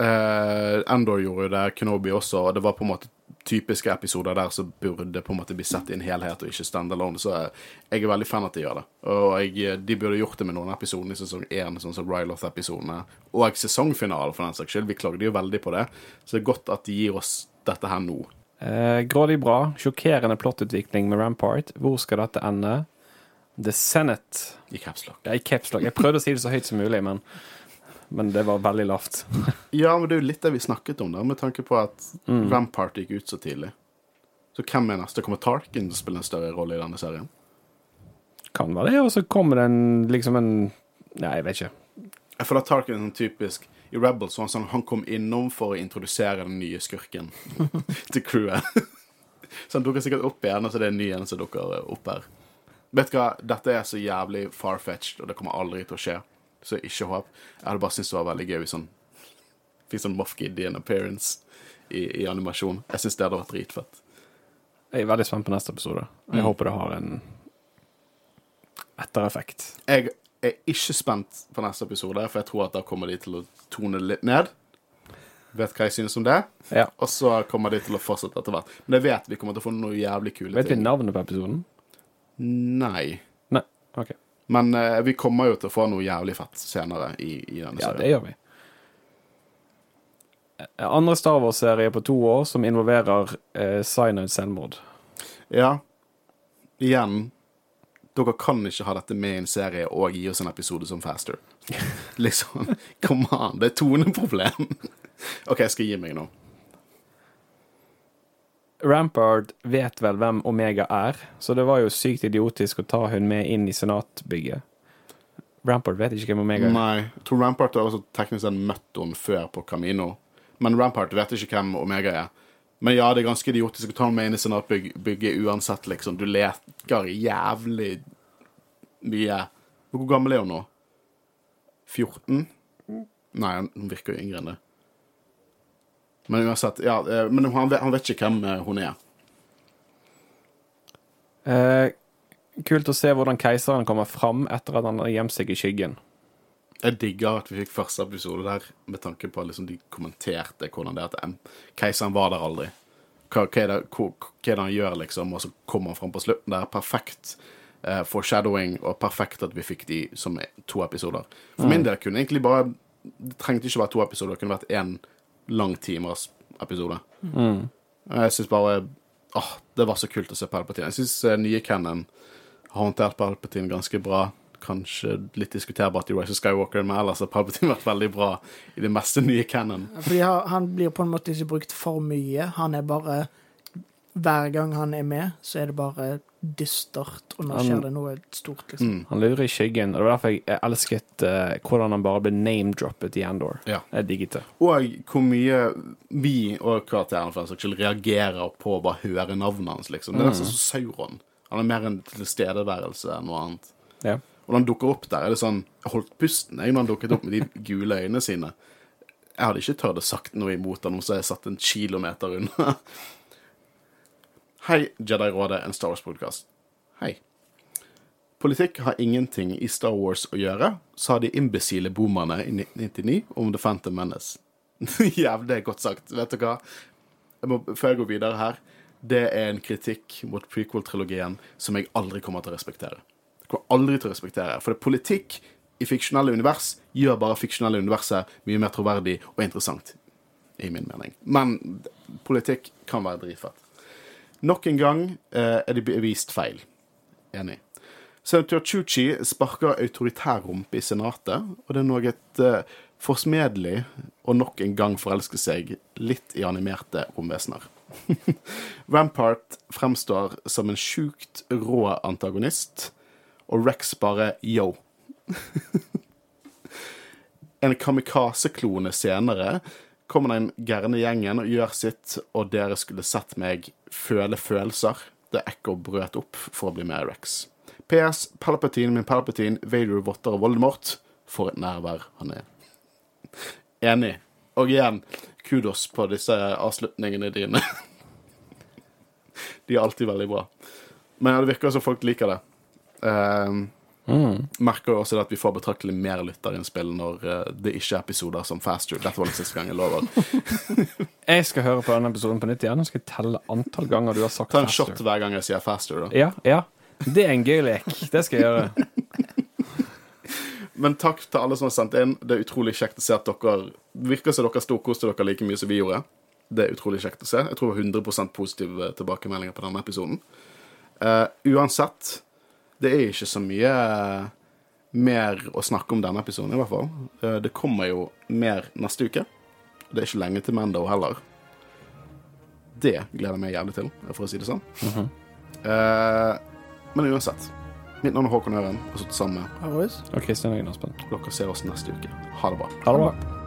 Eh, Endor gjorde jo det, Kenobi også, og det var på en måte typiske episoder der som burde på en måte bli sett i en helhet og ikke standalone. Så jeg, er veldig fan av at de gjør det. Og jeg, de burde gjort det med noen episoder i sesong én, sånn som Ryloth-episodene. Og sesongfinalen, for den saks skyld. Vi klagde jo veldig på det. Så det er godt at de gir oss dette her nå. Eh, grådig bra. Sjokkerende plottutvikling med Rampart. Hvor skal dette ende? The Senate. I capslock. Ja, i capslock. Jeg prøvde å si det så høyt som mulig, men, men det var veldig lavt. Ja, men det er jo litt det vi snakket om der, med tanke på at Rampart gikk ut så tidlig. Så hvem er neste? Kommer Tarkin til å spille en større rolle i denne serien? Kan være det, og så kommer det en liksom en Nei, jeg vet ikke. Jeg føler at Tarkin er sånn typisk I Rebels var han sånn han kom innom for å introdusere den nye skurken til crewet. så han dukker sikkert opp igjen, og så er det en ny en som dukker opp her. Vet du hva, dette er så jævlig far-fetched, og det kommer aldri til å skje. Så ikke håp. Jeg hadde bare syntes det var veldig gøy hvis han fikk sånn Moff Gideon appearance i, i animasjon. Jeg syns det hadde vært dritfett. Jeg er veldig spent på neste episode. Jeg Mm. håper det har en ettereffekt. Jeg er ikke spent på neste episode, for jeg tror at da kommer de til å tone litt ned. Vet hva jeg synes om det. Ja. Og så kommer de til å fortsette etter hvert. Men jeg vet vi kommer til å få noe jævlig kule Vet vi navnet på episoden? Nei. Nei. OK. Men eh, vi kommer jo til å få noe jævlig fett senere i, i denne Ja, det gjør vi. Eh, Andre Star Wars-serie på to år som involverer eh, cyanide selvmord. Ja. Igjen, dere kan ikke ha dette med i en serie og gi oss en episode som Faster. liksom. Come on. Det er toneproblem. OK, jeg skal gi meg nå. Rampart vet vel hvem Omega er, så det var jo sykt idiotisk å ta hun med inn i senatbygget. Rampart vet ikke hvem Omega er. Nei. Jeg tror Rampart har også teknisk sett møtt henne før på Camino. Men Rampart vet ikke hvem Omega er. Men ja, det er ganske idiotisk å ta henne med inn i senatbygget uansett, liksom. Du leker jævlig mye. Hvor gammel er hun nå? 14? Nei, hun virker jo yngre enn det. Men uansett, ja. eh, Men han vet, han vet ikke hvem eh, hun er. Eh, kult å se hvordan keiseren kommer fram etter at han har gjemt seg i skyggen. Jeg digger at vi fikk første episode der med tanke på at liksom de kommenterte hvordan det er at keiseren var der aldri. Hva, hva, er det, hva, hva er det han gjør, liksom, og så kommer han fram på slutten. Det er perfekt eh, foreshadowing, og perfekt at vi fikk de som to episoder. For min del kunne egentlig bare Det trengte ikke være to episoder, det kunne vært én lang timers episode. Jeg syns bare Åh, det var så kult å se Palpatine. Jeg syns uh, nye Cannon har håndtert Palpatine ganske bra. Kanskje litt diskuterbart i Rise of Skywalker, men ellers har Palpatine vært veldig bra i det meste nye Cannon. Fordi han, han blir på en måte ikke brukt for mye. Han er bare Hver gang han er med, så er det bare dystert, og nå Han- skjer det noe stort, liksom. Mm. Han lurer i skyggen, og det var derfor jeg elsket uh, hvordan han bare ble name-droppet i Endor. Ja. Jeg digget det. Og hvor mye vi, og karakterene for en saks skyld, reagerer på å bare høre navnet hans, liksom. Det er nesten som Sauron. Han er mer en tilstedeværelse enn noe annet. Ja. Og når han dukker opp der, er det sånn Jeg holdt pusten jeg når han dukket opp med de gule øynene sine. Jeg hadde ikke tørt å sagt noe imot han, så jeg satt en kilometer unna. Hei, Jedi-rådet, en Star Wars-podkast. Hei. Politikk har ingenting i Star Wars å gjøre, sa de imbesile boomerne i 1999 om The Phantom Menace. Jævlig godt sagt. Vet du hva? Jeg må, før jeg går videre her, det er en kritikk mot prequel-trilogien som jeg aldri kommer til å respektere. Jeg kommer aldri til å respektere. For politikk i fiksjonelle univers gjør bare fiksjonelle universet mye mer troverdig og interessant. I min mening. Men politikk kan være dritfett. Nok en gang eh, er det bevist feil. Enig. Senator Chuchi sparker autoritær rumpe i senatet, og det er noe eh, forsmedelig og nok en gang forelske seg litt i animerte romvesener. Rampart fremstår som en sjukt rå antagonist, og Rex bare yo. en kamikaze-klone senere kommer den gærne gjengen og gjør sitt, og dere skulle sett meg føle følelser. Det Echo brøt opp for å bli med Rex. PS. Palpatine min Palpatine, Vader, Votter og Voldemort. For et nærvær han er. Enig. Og igjen, kudos på disse avslutningene dine. De er alltid veldig bra. Men det virker som folk liker det. Um, Merker også at vi får betraktelig mer lytterinnspill når eh, det ikke er episoder som Faster. Dette var den siste gang jeg lover. Jeg skal høre på denne episoden på nytt igjen. og skal telle antall ganger du har sagt Ta en faster. shot hver gang jeg sier Faster, da. Ja, ja. Det er en gøy lek. Det skal jeg gjøre. Men takk til alle som har sendt inn. Det er utrolig kjekt å se at dere Virker som dere storkoste dere like mye som vi gjorde. Det er utrolig kjekt å se. Jeg tror det var 100% positive tilbakemeldinger på denne episoden. Uh, uansett, det er ikke så mye eh, mer å snakke om denne episoden, i hvert fall. Eh, det kommer jo mer neste uke. Det er ikke lenge til Mando heller. Det gleder jeg meg jævlig til, for å si det sånn. Eh, men uansett. Mitt navn er Håkon Øren, og så sammen med? Og Kristian Øyen Aspen. dere ser oss neste uke. Ha det bra. Ha det bra.